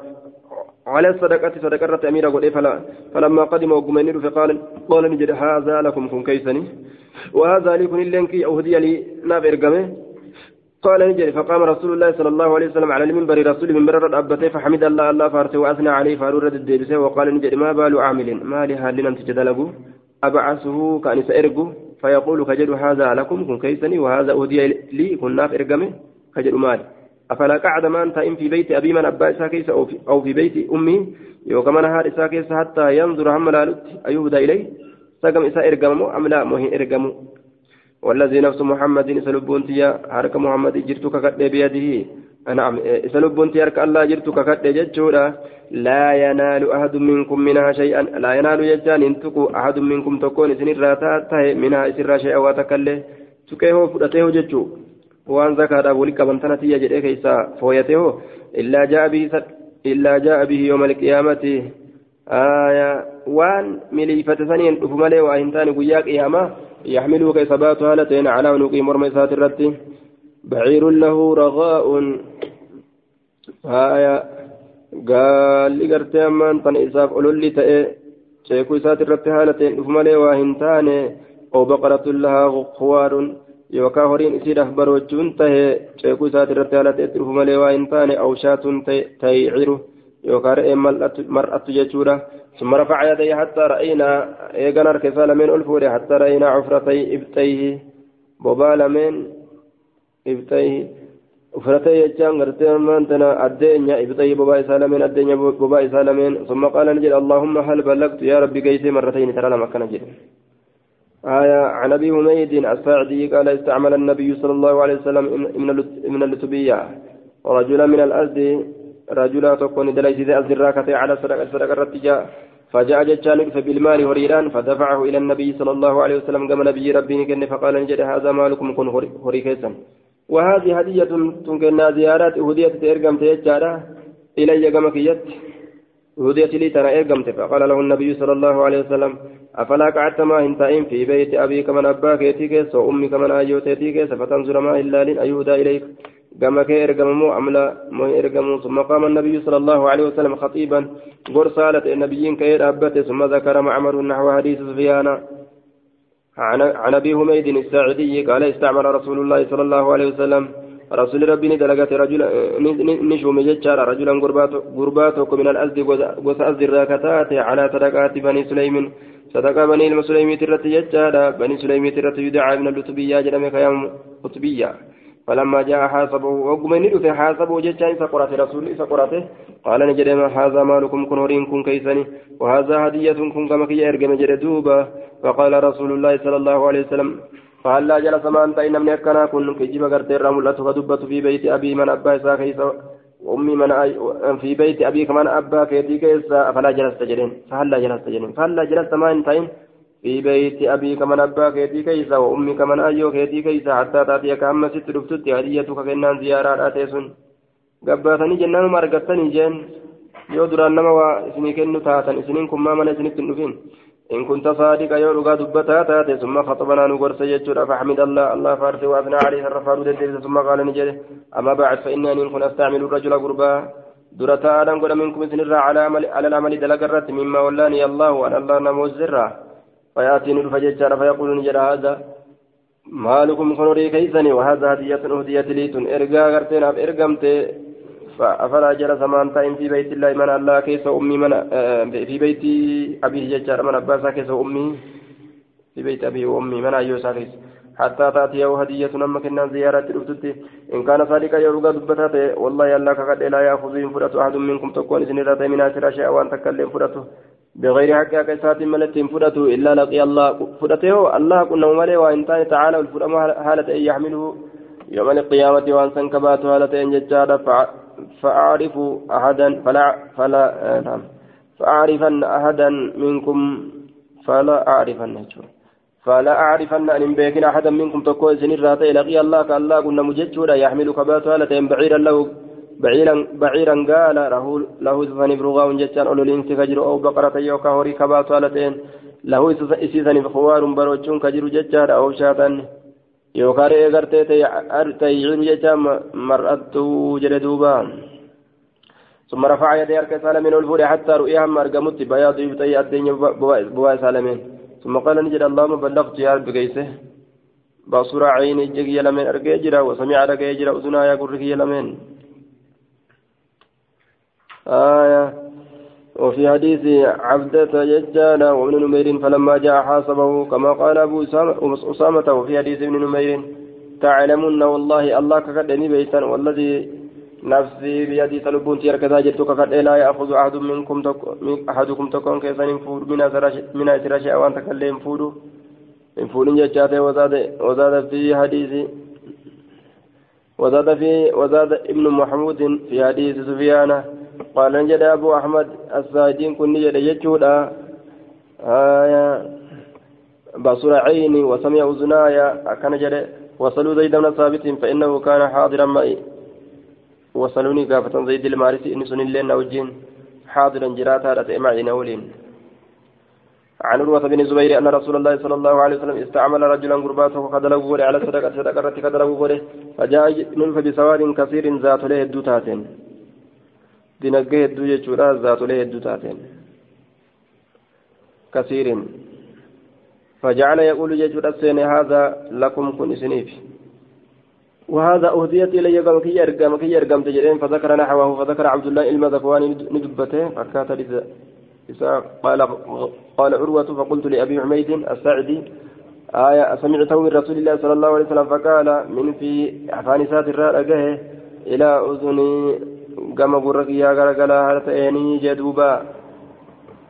على الصدقة صدقة أميرة قد فلا فلما قدم وقمين فقال قال نجد هذا لكم كن كيسني. وهذا لكم اللينك أهدي لي ناف إرقمه قال نجد فقام رسول الله صلى الله عليه وسلم على المنبر رسول من برر أبته فحمد الله الله فارته وأثنى عليه فارور الديرسه وقال نجد ما بال عامل؟ ما لها لنا تجد أبعثه كان سأرقه فيقول كجد هذا لكم كن كيسني وهذا أهدي لي كن ناف إرقمه كجد مالي أفلا قعد من تائم في بيت أبي من أبا إساكيس أو في, بيت أمي يوكما نهار إساكيس حتى ينظر هم لالت أيهدى إليه؟ سقم إسا إرقمو أم لا مهي إرقمو والذي نفس محمد سلبون تيا حرك محمد جرتك قد بيده. نعم سلبون تيا حرك الله جرتك قد ججورا لا ينال أحد منكم منها شيئا لا ينال يجان انتقوا أحد منكم تكون سنين راتا منها إسرا شيئا وتكله تكيه فرته ججو waan zakaadhaaf wali qabantanati jedhee keeysa fooyate hoo illaa jaa bihi illaa jaa bihi yooma alqiyaamati waan miliifate saniin dhufu malee waa hin taane guyyaa qiyaamaa yaxmiluu keessa baatu haala ta'een calaa nuqii morma isaati irratti baciirun lahu ragaa'un gaalli gartee ammaan tana isaaf ololli ta'e ceekuu isaati irratti haala ta'een dhufu malee yookaan horiin isiidhaaf baroochuun tahee ceekuu isaati irratti haala ta'etti dhufu malee waa hin taane awshaatuun ta'iiciru yookaan re'een mar'attu jechuudha ثم رفع يديه حتى رأينا إيجان أركسا لمن ألفوري حتى رأينا عفرتي إبتيه بوبا لمن إبتيه عفرتي يجان غرتي من تنا أدينيا إبتيه بوبا إسالمين أدينيا بوبا إسالمين ثم قال نجد اللهم هل بلغت يا ربي قيسي مرتين ترى لما كان جد آية عن أبي حميد الساعدي قال استعمل النبي صلى الله عليه وسلم من اللتبية. رجلا من الأرض رجلا تكون دليس ذي الزراكة على صدق صدق الرتجاء فجاء جتان بالمال هريران فدفعه إلى النبي صلى الله عليه وسلم كما نبي ربي كن فقال نجد هذا مالكم كن هري وهذه هدية تنكنا زيارات هدية ترقم تيجارة إلي كما كيت هدية لي ترى إرقمت فقال له النبي صلى الله عليه وسلم أفلا قعدت ما هنتائم في بيت أبيك من أباك يتيك وأمك من أيوت يتيك فتنظر ما إلا لن أيهدى إليك. كما كي إرقموا أملا ما إرقموا ثم قام النبي صلى الله عليه وسلم خطيبا. قرصالة النبيين كي أبته. ثم ذكر معمر نحو حديث سفيان. عن أبي حميد الساعدي قال استعمل رسول الله صلى الله عليه وسلم. رسول ربي ندلقت رجلا نشوم ججارا رجلا قرباتك من الأزد وسأزد الراكتات على صدقات بني سليم. صدقة بني المسلمين ترت ججارا بني سليم ترت يدعى من اللتبية جلمك يوم قطبية فلما جاء حاسبه وقم ندف حاسبه ججان فقرأت رسول فقرأته قال نجد هذا مالكم كن هرين كن كيسني وهذا هدية كن كما كي أرقم جردوبا فقال رسول الله صلى الله عليه وسلم فهلا جلس ما أنت إن من يكنا كن كجيب غرتي رملته فدبت في بيت أبي من أبا إسا كيسا أمي من في بيت أبي كمان أبا كيدي كيسا فلا جلست جرين فهلا جلست جرين فهلا جلست ما أنتين في بيت أبي كمان أبا كيدي كيسا وأمي كمان أيو كيدي كيسا حتى تأتيك أما ست رفتت هديتك كنان زيارات أتيسن قباتني جنان مرقتني جن. yoo duraan nama waa isinii kennu taatan isiniin kun maa mana إن كنت صادقا يا رغا دبتا تاتي ثم خطبنا نغرس يجور فحمد الله. الله فارس وأثنى عليه الرفار ثم قال نجري. أما بعد فإنني إن كنت أستعمل الرجل قربا. درتا آدم قد منكم سنرا على عمل على العمل دلقرت مما ولاني الله وأن الله نموز زرا فيأتيني الفججار فيقول نجرى هذا مالكم خنوري كيسني وهذا هدية أهدية لي إرقا غرتين إرقمت فأفلا جلس من تائم في بيت الله من الله كيس أمي من في بيت أبيه ججار من أباسا كيس أمي في بيت أبي وأمي من أيوسا كيس حتى تأتيه هدية نما كنا زيارة رفتت إن كان صادقا يرغى دبتات والله الله كقد لا يأخذ من فرة أحد منكم تكون سنرة من أسر شيئا وأن تكلم فرته بغير حق كيسات ملت فرته إلا لقي الله. فرته الله كنا ملي وإن تعالى الفرم حالة أن يحمله. يوم القيامة وأن سنكبات حالة أن ججار فأعرف أحدا فلا فلا نعم. فأعرفن أحدا منكم فلا أعرفن فلا أعرفن أن بيكن أحدا منكم تقول سنين راتي لقي الله كالله كنا مججودا يحمل كبات هالتين بعيرا له بعيرا بعيرا قال له له سفن برغاو جتان أولو الإنس كجر أو بقرة يوكا هوري كبات هالتين له إسيسن خوار بروجون كجر جتان أو شاتان yookaan re'ee gartee tayyiciin jecha mar'attuu jedhe duuba ثم رفع يديه أرك سالمين والفور حتى رؤيا هم أرقمت بياض يبتي الدنيا بواء سالمين. ثم قال نجد اللهم بلغت يا رب قيسه بصر عين الجي يلمين أرقى يجرى وسمع أرقى يجرى أذنا يا قرك يلمين. آية. وفي حديث عبدة ججانا وابن نمير فلما جاء حاسبه كما قال أبو أسامة وفي حديث ابن نمير تعلمون والله الله كقدني بيتا والذي نفسي بيدي تلبون تيرك ذاجرت كقد لا يأخذ أحد منكم. أحدكم تكون كيسا ينفود من من أسرش أوان تكلم ينفود ينفود ججاته وزاد وزاد في حديث وزاد في وزاد ابن محمود في حديث سفيان قال نجد أبو أحمد الساجين كن نجد يجودا آية بصر عيني وسمع أذنايا أكن جد وصلوا زيد بن ثابت فإنه كان حاضرا معي وصلوني قافة زيد المارسي إن سن اللين أوجين حاضرا جراتا رتئ معي نولين عن عروة بن الزبير أن رسول الله صلى الله عليه وسلم استعمل رجلا قرباته وقدره على صدقة صدقة قدره فجاء نلف بسواد كثير ذات له الدوتات dinagdee hedduu jechuudha zaatolee hedduu taateen. Kasiirin فجعل يقول جيجود السين هذا لكم كن سنيف وهذا أهديت إلي قام كي يرقم كي يرقم تجرين فذكر نحوه فذكر عبد الله إلما ذكواني ندبته فكات قال قال عروة فقلت لأبي حميد السعدي آية سمعته من رسول الله صلى الله عليه وسلم فقال من في أفانسات الرأى إلى أذني gama gurra kiyyaa garagalaa haala ta'eenii jedhuuba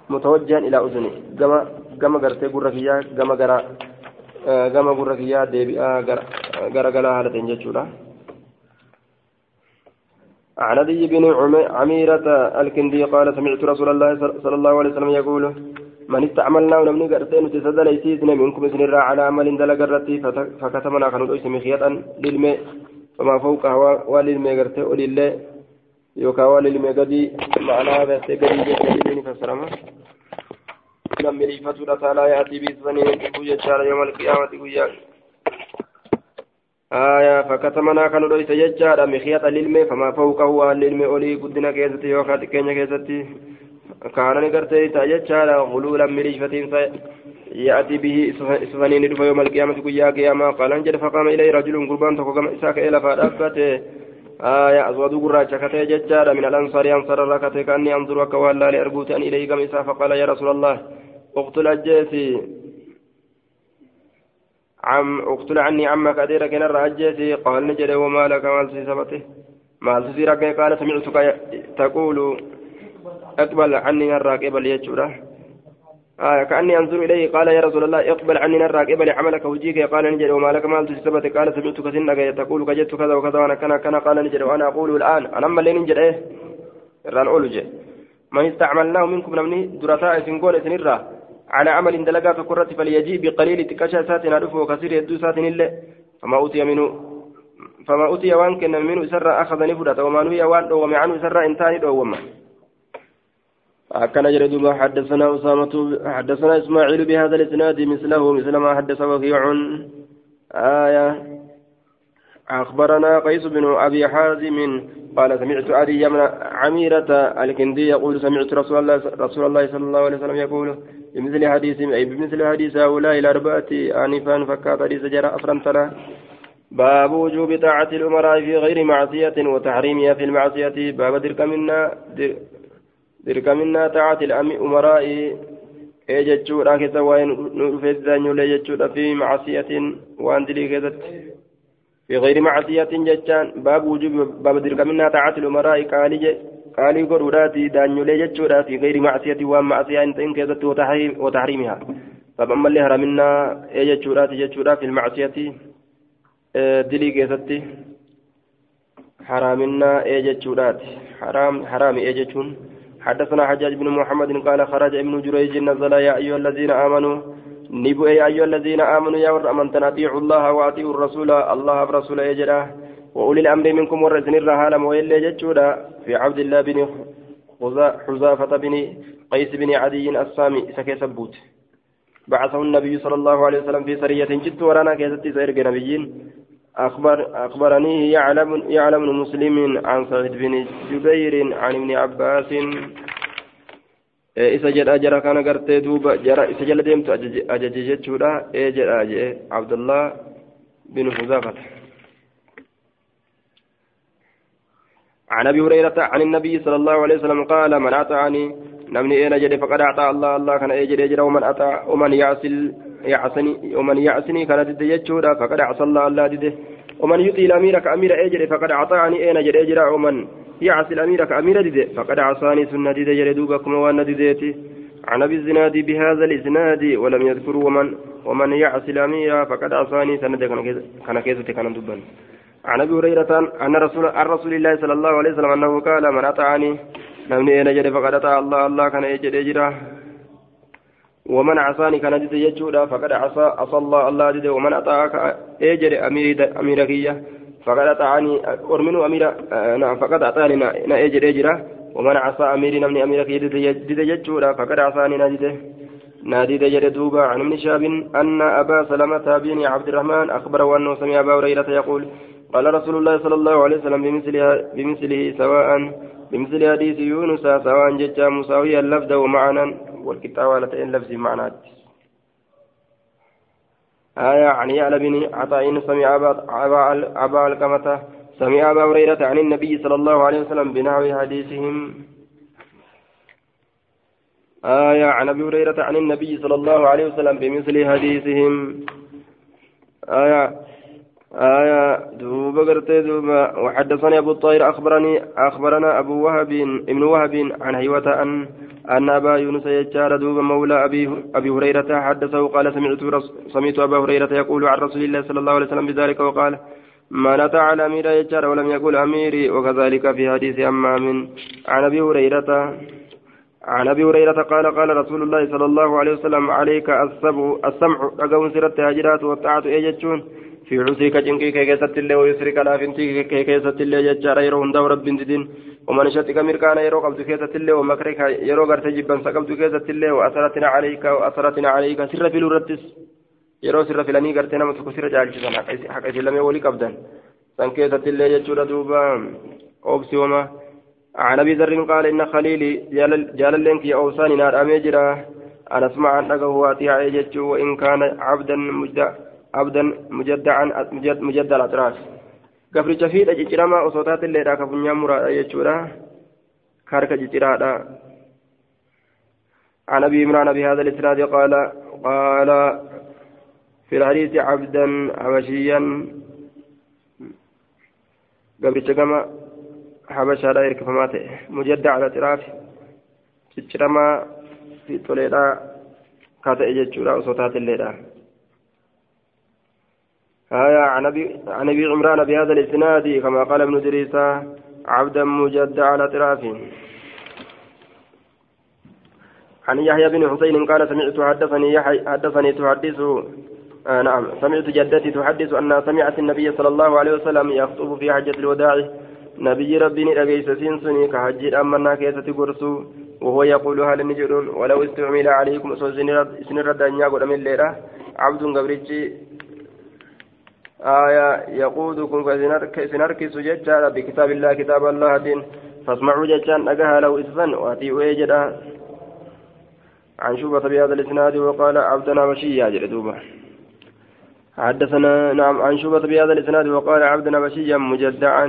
mutawajjihan ilaa uzuni gama gama gartee gurra kiyyaa gama gara gama gurra kiyyaa deebi'aa garagalaa haala ta'een jechuudha. عن ابي بن عميرة الكندي قال سمعت رسول الله صلى الله عليه وسلم يقول من استعملنا ونمني قرتين تسد ليسيسنا منكم سن على عمل دلق الرتي فكتمنا خنود اسم خيطا للماء فما فوقها وللماء قرتي ولله يوكا وللماء قدي معناها بس قدي جدي فسرما لم يلفتوا تعالى يأتي بإذنه يوم القيامة ويا آية فكتمنا كانوا ليس يجار مخيط للمي فما فوقه للمي أولي قدنا كيستي وخات كينيا كيستي. كان نقرتي تججار غلولا مريفتين يأتي به سفنين يوم القيامة قيا قياما قال انجل فقام إليه رجل قربان تقوم إساك إلى فأدفته آية أزود قراجة كتي ججار من الأنصار أنصار ركتي كأني أنظر وكوالا لأرجوت أن إليه قم إسا فقال يا رسول الله أقتل الجيسي عم أقتل عني عمك أديرك نرى أجيسي. قال نجري وما لك مال سيسبته. مال سيسيرك قال سمعتك تقول أقبل عني نرى قبل آية كأني أنظر إليه قال يا رسول الله اقبل عني نرى قبل عملك وجيك قال نجري وما لك مال سيسبته قال سمعتك سنك تقول كجدت كذا وكذا وأنا كان كان قال نجري وأنا أقول الآن أنا أما اللي نجري إيه؟ الران أولو جي من استعملناه منكم نمني درساء سنقول سنرى على عمل دلقا فكرة فليجيء بقليل تكشى سات عرفه وكثير يدو سات إلا فما أوتي منه فما أوتي وان كان منه سر أخذ نفرة وما نهي وان وما عنه سر إنتان دوما. أكن جرد حدثنا أسامة حدثنا إسماعيل بهذا الإسناد مثله مثل ما حدث وكيع. آية. أخبرنا قيس بن أبي حازم قال سمعت أبي عميرة الكندي يقول سمعت رسول الله رسول الله صلى الله عليه وسلم يقول بمثل حديث أي بمثل حديث هؤلاء الأربعة آنفا فكات حديث جرى أفرم باب وجوب طاعة الأمراء في غير معصية وتحريمها في المعصية. باب درك منا درك منا طاعة الأمراء ee jechuudha keessa waa'ee nu dhufee daanyuulee jechuudha fi macasiyatiin waan dilii keessatti fi gayri macasiyatiin jechaan baabu wujubi baaba dirqaminaa taa'aati lumaraa'ii qaalii qaalii godhuudhaati daanyulee jechuudha fi gayri macsiyati waan macsiyaa hin ta'in keessatti wataxriimihaa bab ammallee haraminaa ee jechuudhaati jechuudha fi macsiyati dilii keessatti حرامنا ايجتشورات حرام حرام ايجتشون حدثنا حجاج بن محمد قال خرج ابن جريج نزل يا أيها الذين آمنوا نبو يا أيها الذين آمنوا يا من تنطيعوا الله وأطيعوا الرسول الله برسول اجراه وأولي الأمر منكم ورزن الرهالم وإلا جتشودا في عبد الله بن حذافة بن قيس بن عدي السامي سكي سبوت بعثه النبي صلى الله عليه وسلم في سرية جدت ورانا كيست سيرك نبيين. أخبر أخبرني يعلم يعلم مسلم عن سعيد بن جبير عن ابن عباس jedha jara kana gartee duuba jara isa jala deemtu ajaje jechuudha ee jedha jee abdullah bin huzaafata عن ابي هريره عن النبي صلى الله عليه وسلم قال من نمني اين جد فقد اعطى الله الله كان اجد يجرى ومن اطاع ومن يعصي يعصني ومن يعصني كان ضد يجودا فقد عصى الله الله ضده ومن يطيل اميرك امير اجد فقد اعطاني اين جد يجرى ومن يعصي الامير كامير ضده فقد عصاني سنه ضد يجرى دوبكم وان ضديتي عن ابي الزناد بهذا الاسناد ولم يذكر ومن ومن يعصي الامير فقد عصاني سنه كان كيزتي كان دبن عن ابي هريره ان رسول عن رسول الله صلى الله عليه وسلم انه قال من اطاعني نمني أنا جري فقد اطاع الله الله كان يجد يجرا ومن عصاني كان جد يجودا فقد عصى عصى الله الله جد ومن اطاعك اجر امير اميركيه فقد اطاعني ارمن امير نعم فقد اطاعني نا اجر يجرا ومن عصى امير نمني اميرك جد يجودا فقد عصاني نجد نادي دجر دوبا عن ابن شاب أن أبا سلمة بن عبد الرحمن أخبره أنه سمع أبا هريرة يقول قال رسول الله صلى الله عليه وسلم بمثله, بمثله سواء بمثل حديث يونس سواء ججا مساويا اللفظ ومعنى والكتاب على اللفظ معنى آية عن يعلى بن عطاء سمع أبا الكمة سمع أبا هريرة عن النبي صلى الله عليه وسلم بنحو حديثهم. آية عن أبي هريرة عن النبي صلى الله عليه وسلم بمثل حديثهم. آية آية دوبا قرتي دوبا وحدثني أبو الطاهر أخبرني أخبرنا أبو وهب ابن وهب عن هيوة أن أن أبا يونس يجار دوبا مولى أبي أبي هريرة حدثه. قال سمعت سمعت أبا هريرة يقول عن رسول الله صلى الله عليه وسلم بذلك وقال من أتى على أمير يجار ولم يقل أميري. وكذلك في حديث أمام عن أبي هريرة عن أبي هريرة قال قال رسول الله صلى الله عليه وسلم عليك السبع السمع. رقم سيرت هاجرات والطاعة ايجتشون في عسرك جنكي كيست الله ويسرك لا فنتي كيست الله ججار يرو هندا رب دين ومن شتك مركان يرو قبض كيست الله ومكرك يرو غرت جبن سقبض كيست الله واثرتنا عليك واثرتنا عليك سر في الرتس يرو سر في لني غرت نما سكو سر جالجسن حق اسلامي ولي قبضن سن كيست الله ججور دوبا اوبسي وما عن ابي ذر قال ان خليلي جال لنك يا اوساني نار اميجرا أنا اسمع ان هو اتيا وان كان عبدا مجدا عبدا مجدعا مجد مجد الاطراف gafricha fiidha cicciramaa osoo taatelleedha ka funyaan muraadha jechuudha karka cicciraadha عن ابي عمران بهذا الاسناد قال قال في الحديث عبدا حبشيا قبل كما حبشا لا يركب ماته مجدع على الاطراف cicciramaa fi toleedha kaa ta'e jechuudha osoo taatelleedha آية عن أبي عن أبي عمران بهذا الإسناد كما قال ابن دريس عبدا مجد على طرافه عن يحيى بن حسين قال سمعت حدثني يحيى حدثني تحدث آه نعم سمعت جدتي تحدث أنها سمعت النبي صلى الله عليه وسلم يخطب في حجة الوداع. نبي ربي نرجيس سنسني كحج أمنا كيسة قرسو وهو يقول هل نجرون ولو استعمل عليكم سنر الدنيا قد من ليلة عبد قبرتي آية يقودكم كسنركس ججارا بكتاب الله كتاب الله دين. فاسمعوا ججان أجاها لو إذن وأتيوا يجدا عن شوبة بهذا الإسناد وقال عبدنا بشيا جلدوبا حدثنا نعم عن شوبة بهذا الإسناد وقال عبدنا بشيا مجدعا.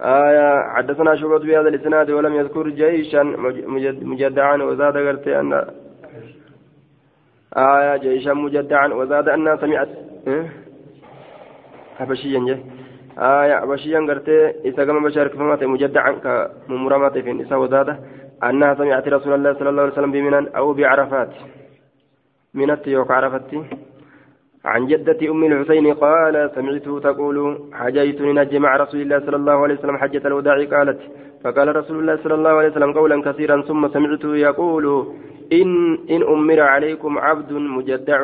آية حدثنا شوبة بهذا الإسناد ولم يذكر جيشا مجدعا وزاد قرت أن آية جيشا مجدعا وزاد أنها سمعت je. Aya habashiyyan gartee isa gama bashaarkifamaa ta'e mujaddacan ka mummuramaa ta'e fin isa wadaada. أنها سمعت رسول الله صلى الله عليه وسلم بمنى أو بعرفات منت يوك عرفتي عن جدة أم الحسين قال سمعته تقول حجيت نجي مع رسول الله صلى الله عليه وسلم حجة الوداع قالت فقال رسول الله صلى الله عليه وسلم قولا كثيرا ثم سمعته يقول إن إن أمر عليكم عبد مجدع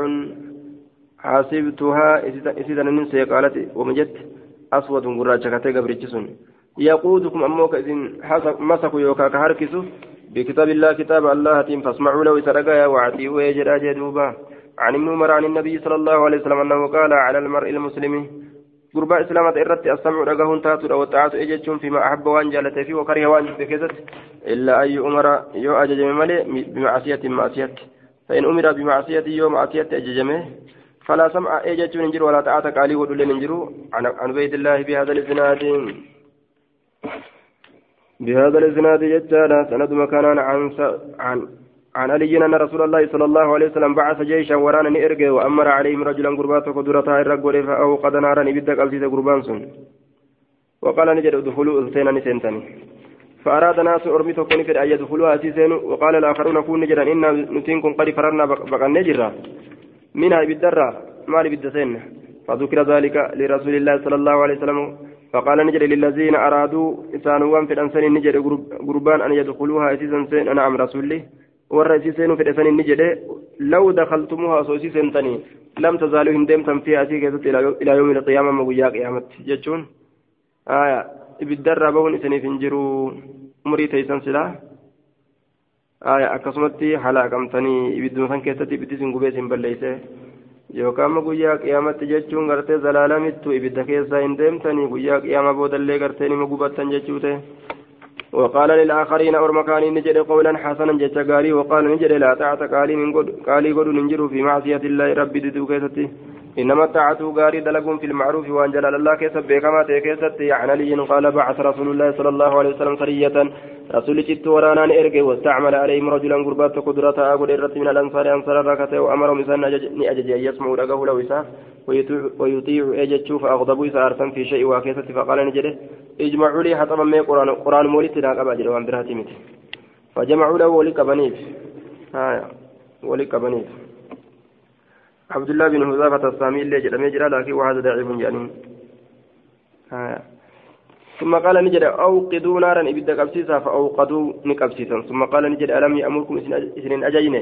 حاسبتها إذا ننسى قالت ومجت أسود قراجة كتاي قبرتشسون يقودكم أموك إذن مسكوا يوكا كهركسوا بكتاب الله كتاب الله تيم فاسمعوا له سرقايا وعتيوا يجرى جدوبا عن ابن عمر عن النبي صلى الله عليه وسلم أنه قال على المرء المسلم قرباء إسلامة إرت السمع رقهن تاتر والطاعة إجتشون فيما أحب وان جالت فيه وكره وان بكزت إلا أي أمر يو أججم ملي بمعصية معصية. فإن أمر بمعصية يوم معصية أججمه فلا سمع ايجت من ولا طاعة قالي ودل من عن بيت الله بهذا الإسناد. بهذا الإسناد جتانا سند مكانا عن عن عن علي أن رسول الله صلى الله عليه وسلم بعث جيشا ورانا نئرجه وأمر عليهم رجلا قربات قدرتها الرجل فأوقد نارا إبدا قلتي قربان سن. وقال نجد ادخلوا اثنين نسنتني فأراد ناس أرمي تكون في أن يدخلوها سيسين وقال الآخرون كون نجرا إن نتنكم قد فررنا بقى نجرا. منها بالدرة مال بالدسين. فذكر ذلك لرسول الله صلى الله عليه وسلم. فقال نجد للذين أرادوا إسانوان في الأنسان نجد قربان أن يدخلوها إسيسا سين. نعم رسولي والرئيسين في الأنسان نجد. لو دخلتموها سوسيسا تني لم تزالوا هندمتم فيها أسيكة إلى يوم القيامة مقويا قيامة. جتشون؟ آية. بالدرة بون إسني فنجروا أمري تيسان سلا akkasumatti halaakamtanii ibidduma san keessatti ibiddi sin gubee sin balleeyse yookaan amma guyyaa qiyaamatti jechuun gartee zalaalamittu ibidda keessaa hin deemtanii guyyaa qiyaama boodallee gartee nima gubattan jechuu ta'e وقال للآخرين أور مكاني نجد قولا حسنا جت قالي وقال نجد لا طاعة قالي من قد قالي قد ننجر في معصية الله ربي ددو إنما الطاعة قاري دلق في المعروف وأن جلال الله كيسب بكما تيكيستي عن علي قال بعث رسول الله صلى الله عليه وسلم سرية رسول جت ورانا إرقي واستعمل عليهم رجلا قربات قدرة أقول إرت من الأنصار أنصار الركعة وأمرهم إسان أجج أن يسمعوا رقه لو إساء ويطيع أجج فأغضبوا إساء أرسم في شيء وكيست فقال نجده اجمعوا لي حطبا من قرآن قرآن مولد لا قبل وأن برهتمت فجمعوا له ولك بنيف آه ولك بنيف عبد الله بن حذافة السامي اللي جرى جرى لكن وهذا ضعيف يعني. آه. ثم قال نجد أوقدوا نارا إبدا قبسيسا فأوقدوا نقبسيسا. ثم قال نجد ألم يأمركم إسنين أجيني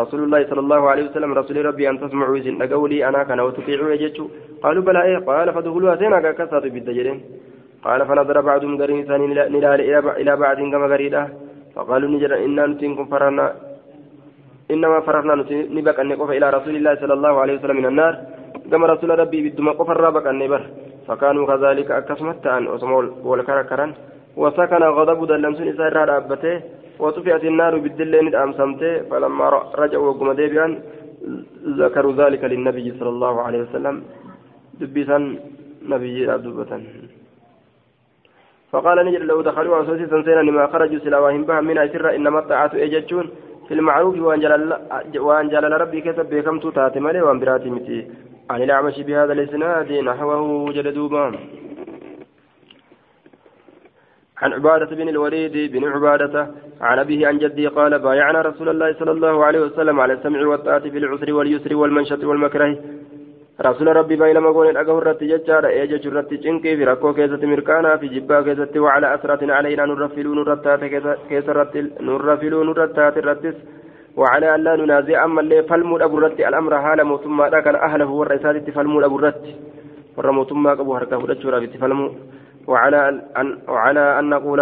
رسول الله صلى الله عليه وسلم رسول ربي أن تسمعوا إذن قولي أنا كان وتطيعوا يجتشوا قالوا بلى إيه؟ قال فدخلوا سينا كسات إبدا جرين. قال فنظر بعضهم قرين ثاني نلال إلى بعض كما قريدا. فقالوا نجد إنا نتنكم فرنا إنما فرحنا نبقى أن إلى رسول الله صلى الله عليه وسلم من النار. كما رسول ربي بدما قفر رابك أن نبر. فكانوا كذلك أكسمت أن أسمول والكركرا وسكن غضب دلمسون إسرار أبته. وطفئت النار بالدلين أمسمته. فلما رجعوا وقم ذكروا ذلك للنبي صلى الله عليه وسلم. دبيسا نبي أبدوبة فقال نجد لو دخلوا أسوسي سنسينا لما خرجوا سلاواهم بها من أسر إنما الطاعة إجتشون في المعروف وأن جلال ربي كتب بكم تاتي مالي وأن براتي متي. عن الأعمش بهذا الإسناد نحوه جلدوبا عن عبادة بن الوليد بن عبادة عن أبيه عن جدي قال بايعنا رسول الله صلى الله عليه وسلم على السمع والطاعة في العسر واليسر والمنشط والمكره. رسول ربي بينما قول الأقه الرت ججار إيجج الرت جنكي في ركو كيسة مركانا في جبا كيسة وعلى أسرة علينا نرفلون الرتات كيسة رت نرفلون الرتات الرتس. وعلى أن لا ننازع أما اللي فالمود أبو الرت الأمر حال موتما كان أهله والرسالة فالمود أبو الرت ورى موتما أبو هركه رجورا بتفلمو وعلى أن وعلى أن نقول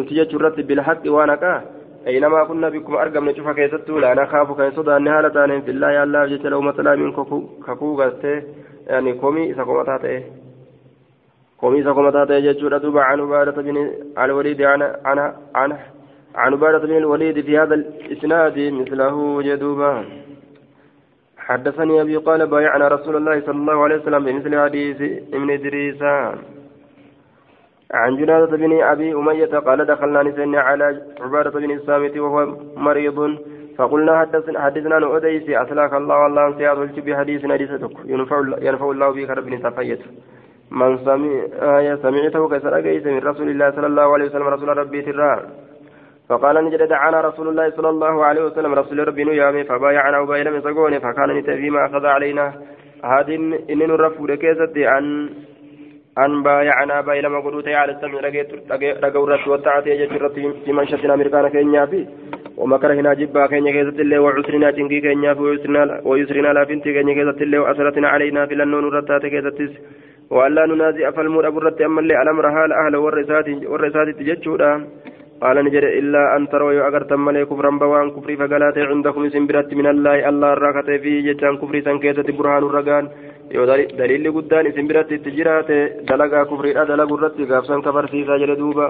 نتيجة الرت بالحق وانكا. أينما كنا بكم أرقم نشوف كيستو لا نخاف كي صدى النهالة تانين في الله يا الله جت لو مثلا من كفو غسته يعني كومي سكومة تاتي. كومي سكومة تاتي جتشورة دوبا عن عبادة بن الوليد عن عن عن عن عبادة بن الوليد في هذا الإسناد مثله جدوبا حدثني أبي قال بايعنا رسول الله صلى الله عليه وسلم بمثل حديث ابن إدريس. عن جنادة بن أبي أمية قال دخلنا نسينا على عبادة بن الصامت وهو مريض. فقلنا حدثنا حدثنا عن أديس أسلاك الله والله سيادة بحديث حديثتك ينفع, ينفع الله بك رب تفيت من سمع آية سمعته كسر من رسول الله صلى الله عليه وسلم رسول ربي ترى. فقال نجد دعانا رسول الله صلى الله عليه وسلم رسول ربي نيامي فبايعنا وبايعنا مسقوني فكان نتفي ما أخذ علينا. هذه إن نرفو لكيست عن أن بايعنا بايلما قدوتي على السمع رقورة والطاعة يجرت في منشتنا أمريكانا كينيا في. ومكرهنا جبا كينيا كيزت الله وعسرنا تنكي كينيا في ويسرنا لا فنتي كينيا كيزت الله وأسرتنا علينا في لنون رتات كيزتس وألا ننازع فالمور أبو الرت أما اللي الأمر حال أهل والرسات والرسات تججودا. قال نجد إلا أن تروا أغرتم ملي كفرا بوان كفري فقالات عندكم سنبرت من الله الله الراكة في جتان كفري سنكيزة برهان الرقان daliilli guddaan isin biratti itti jiraate dalagaa kufriidha dalagu irratti gaafsan kabarsiisaa jedhe duuba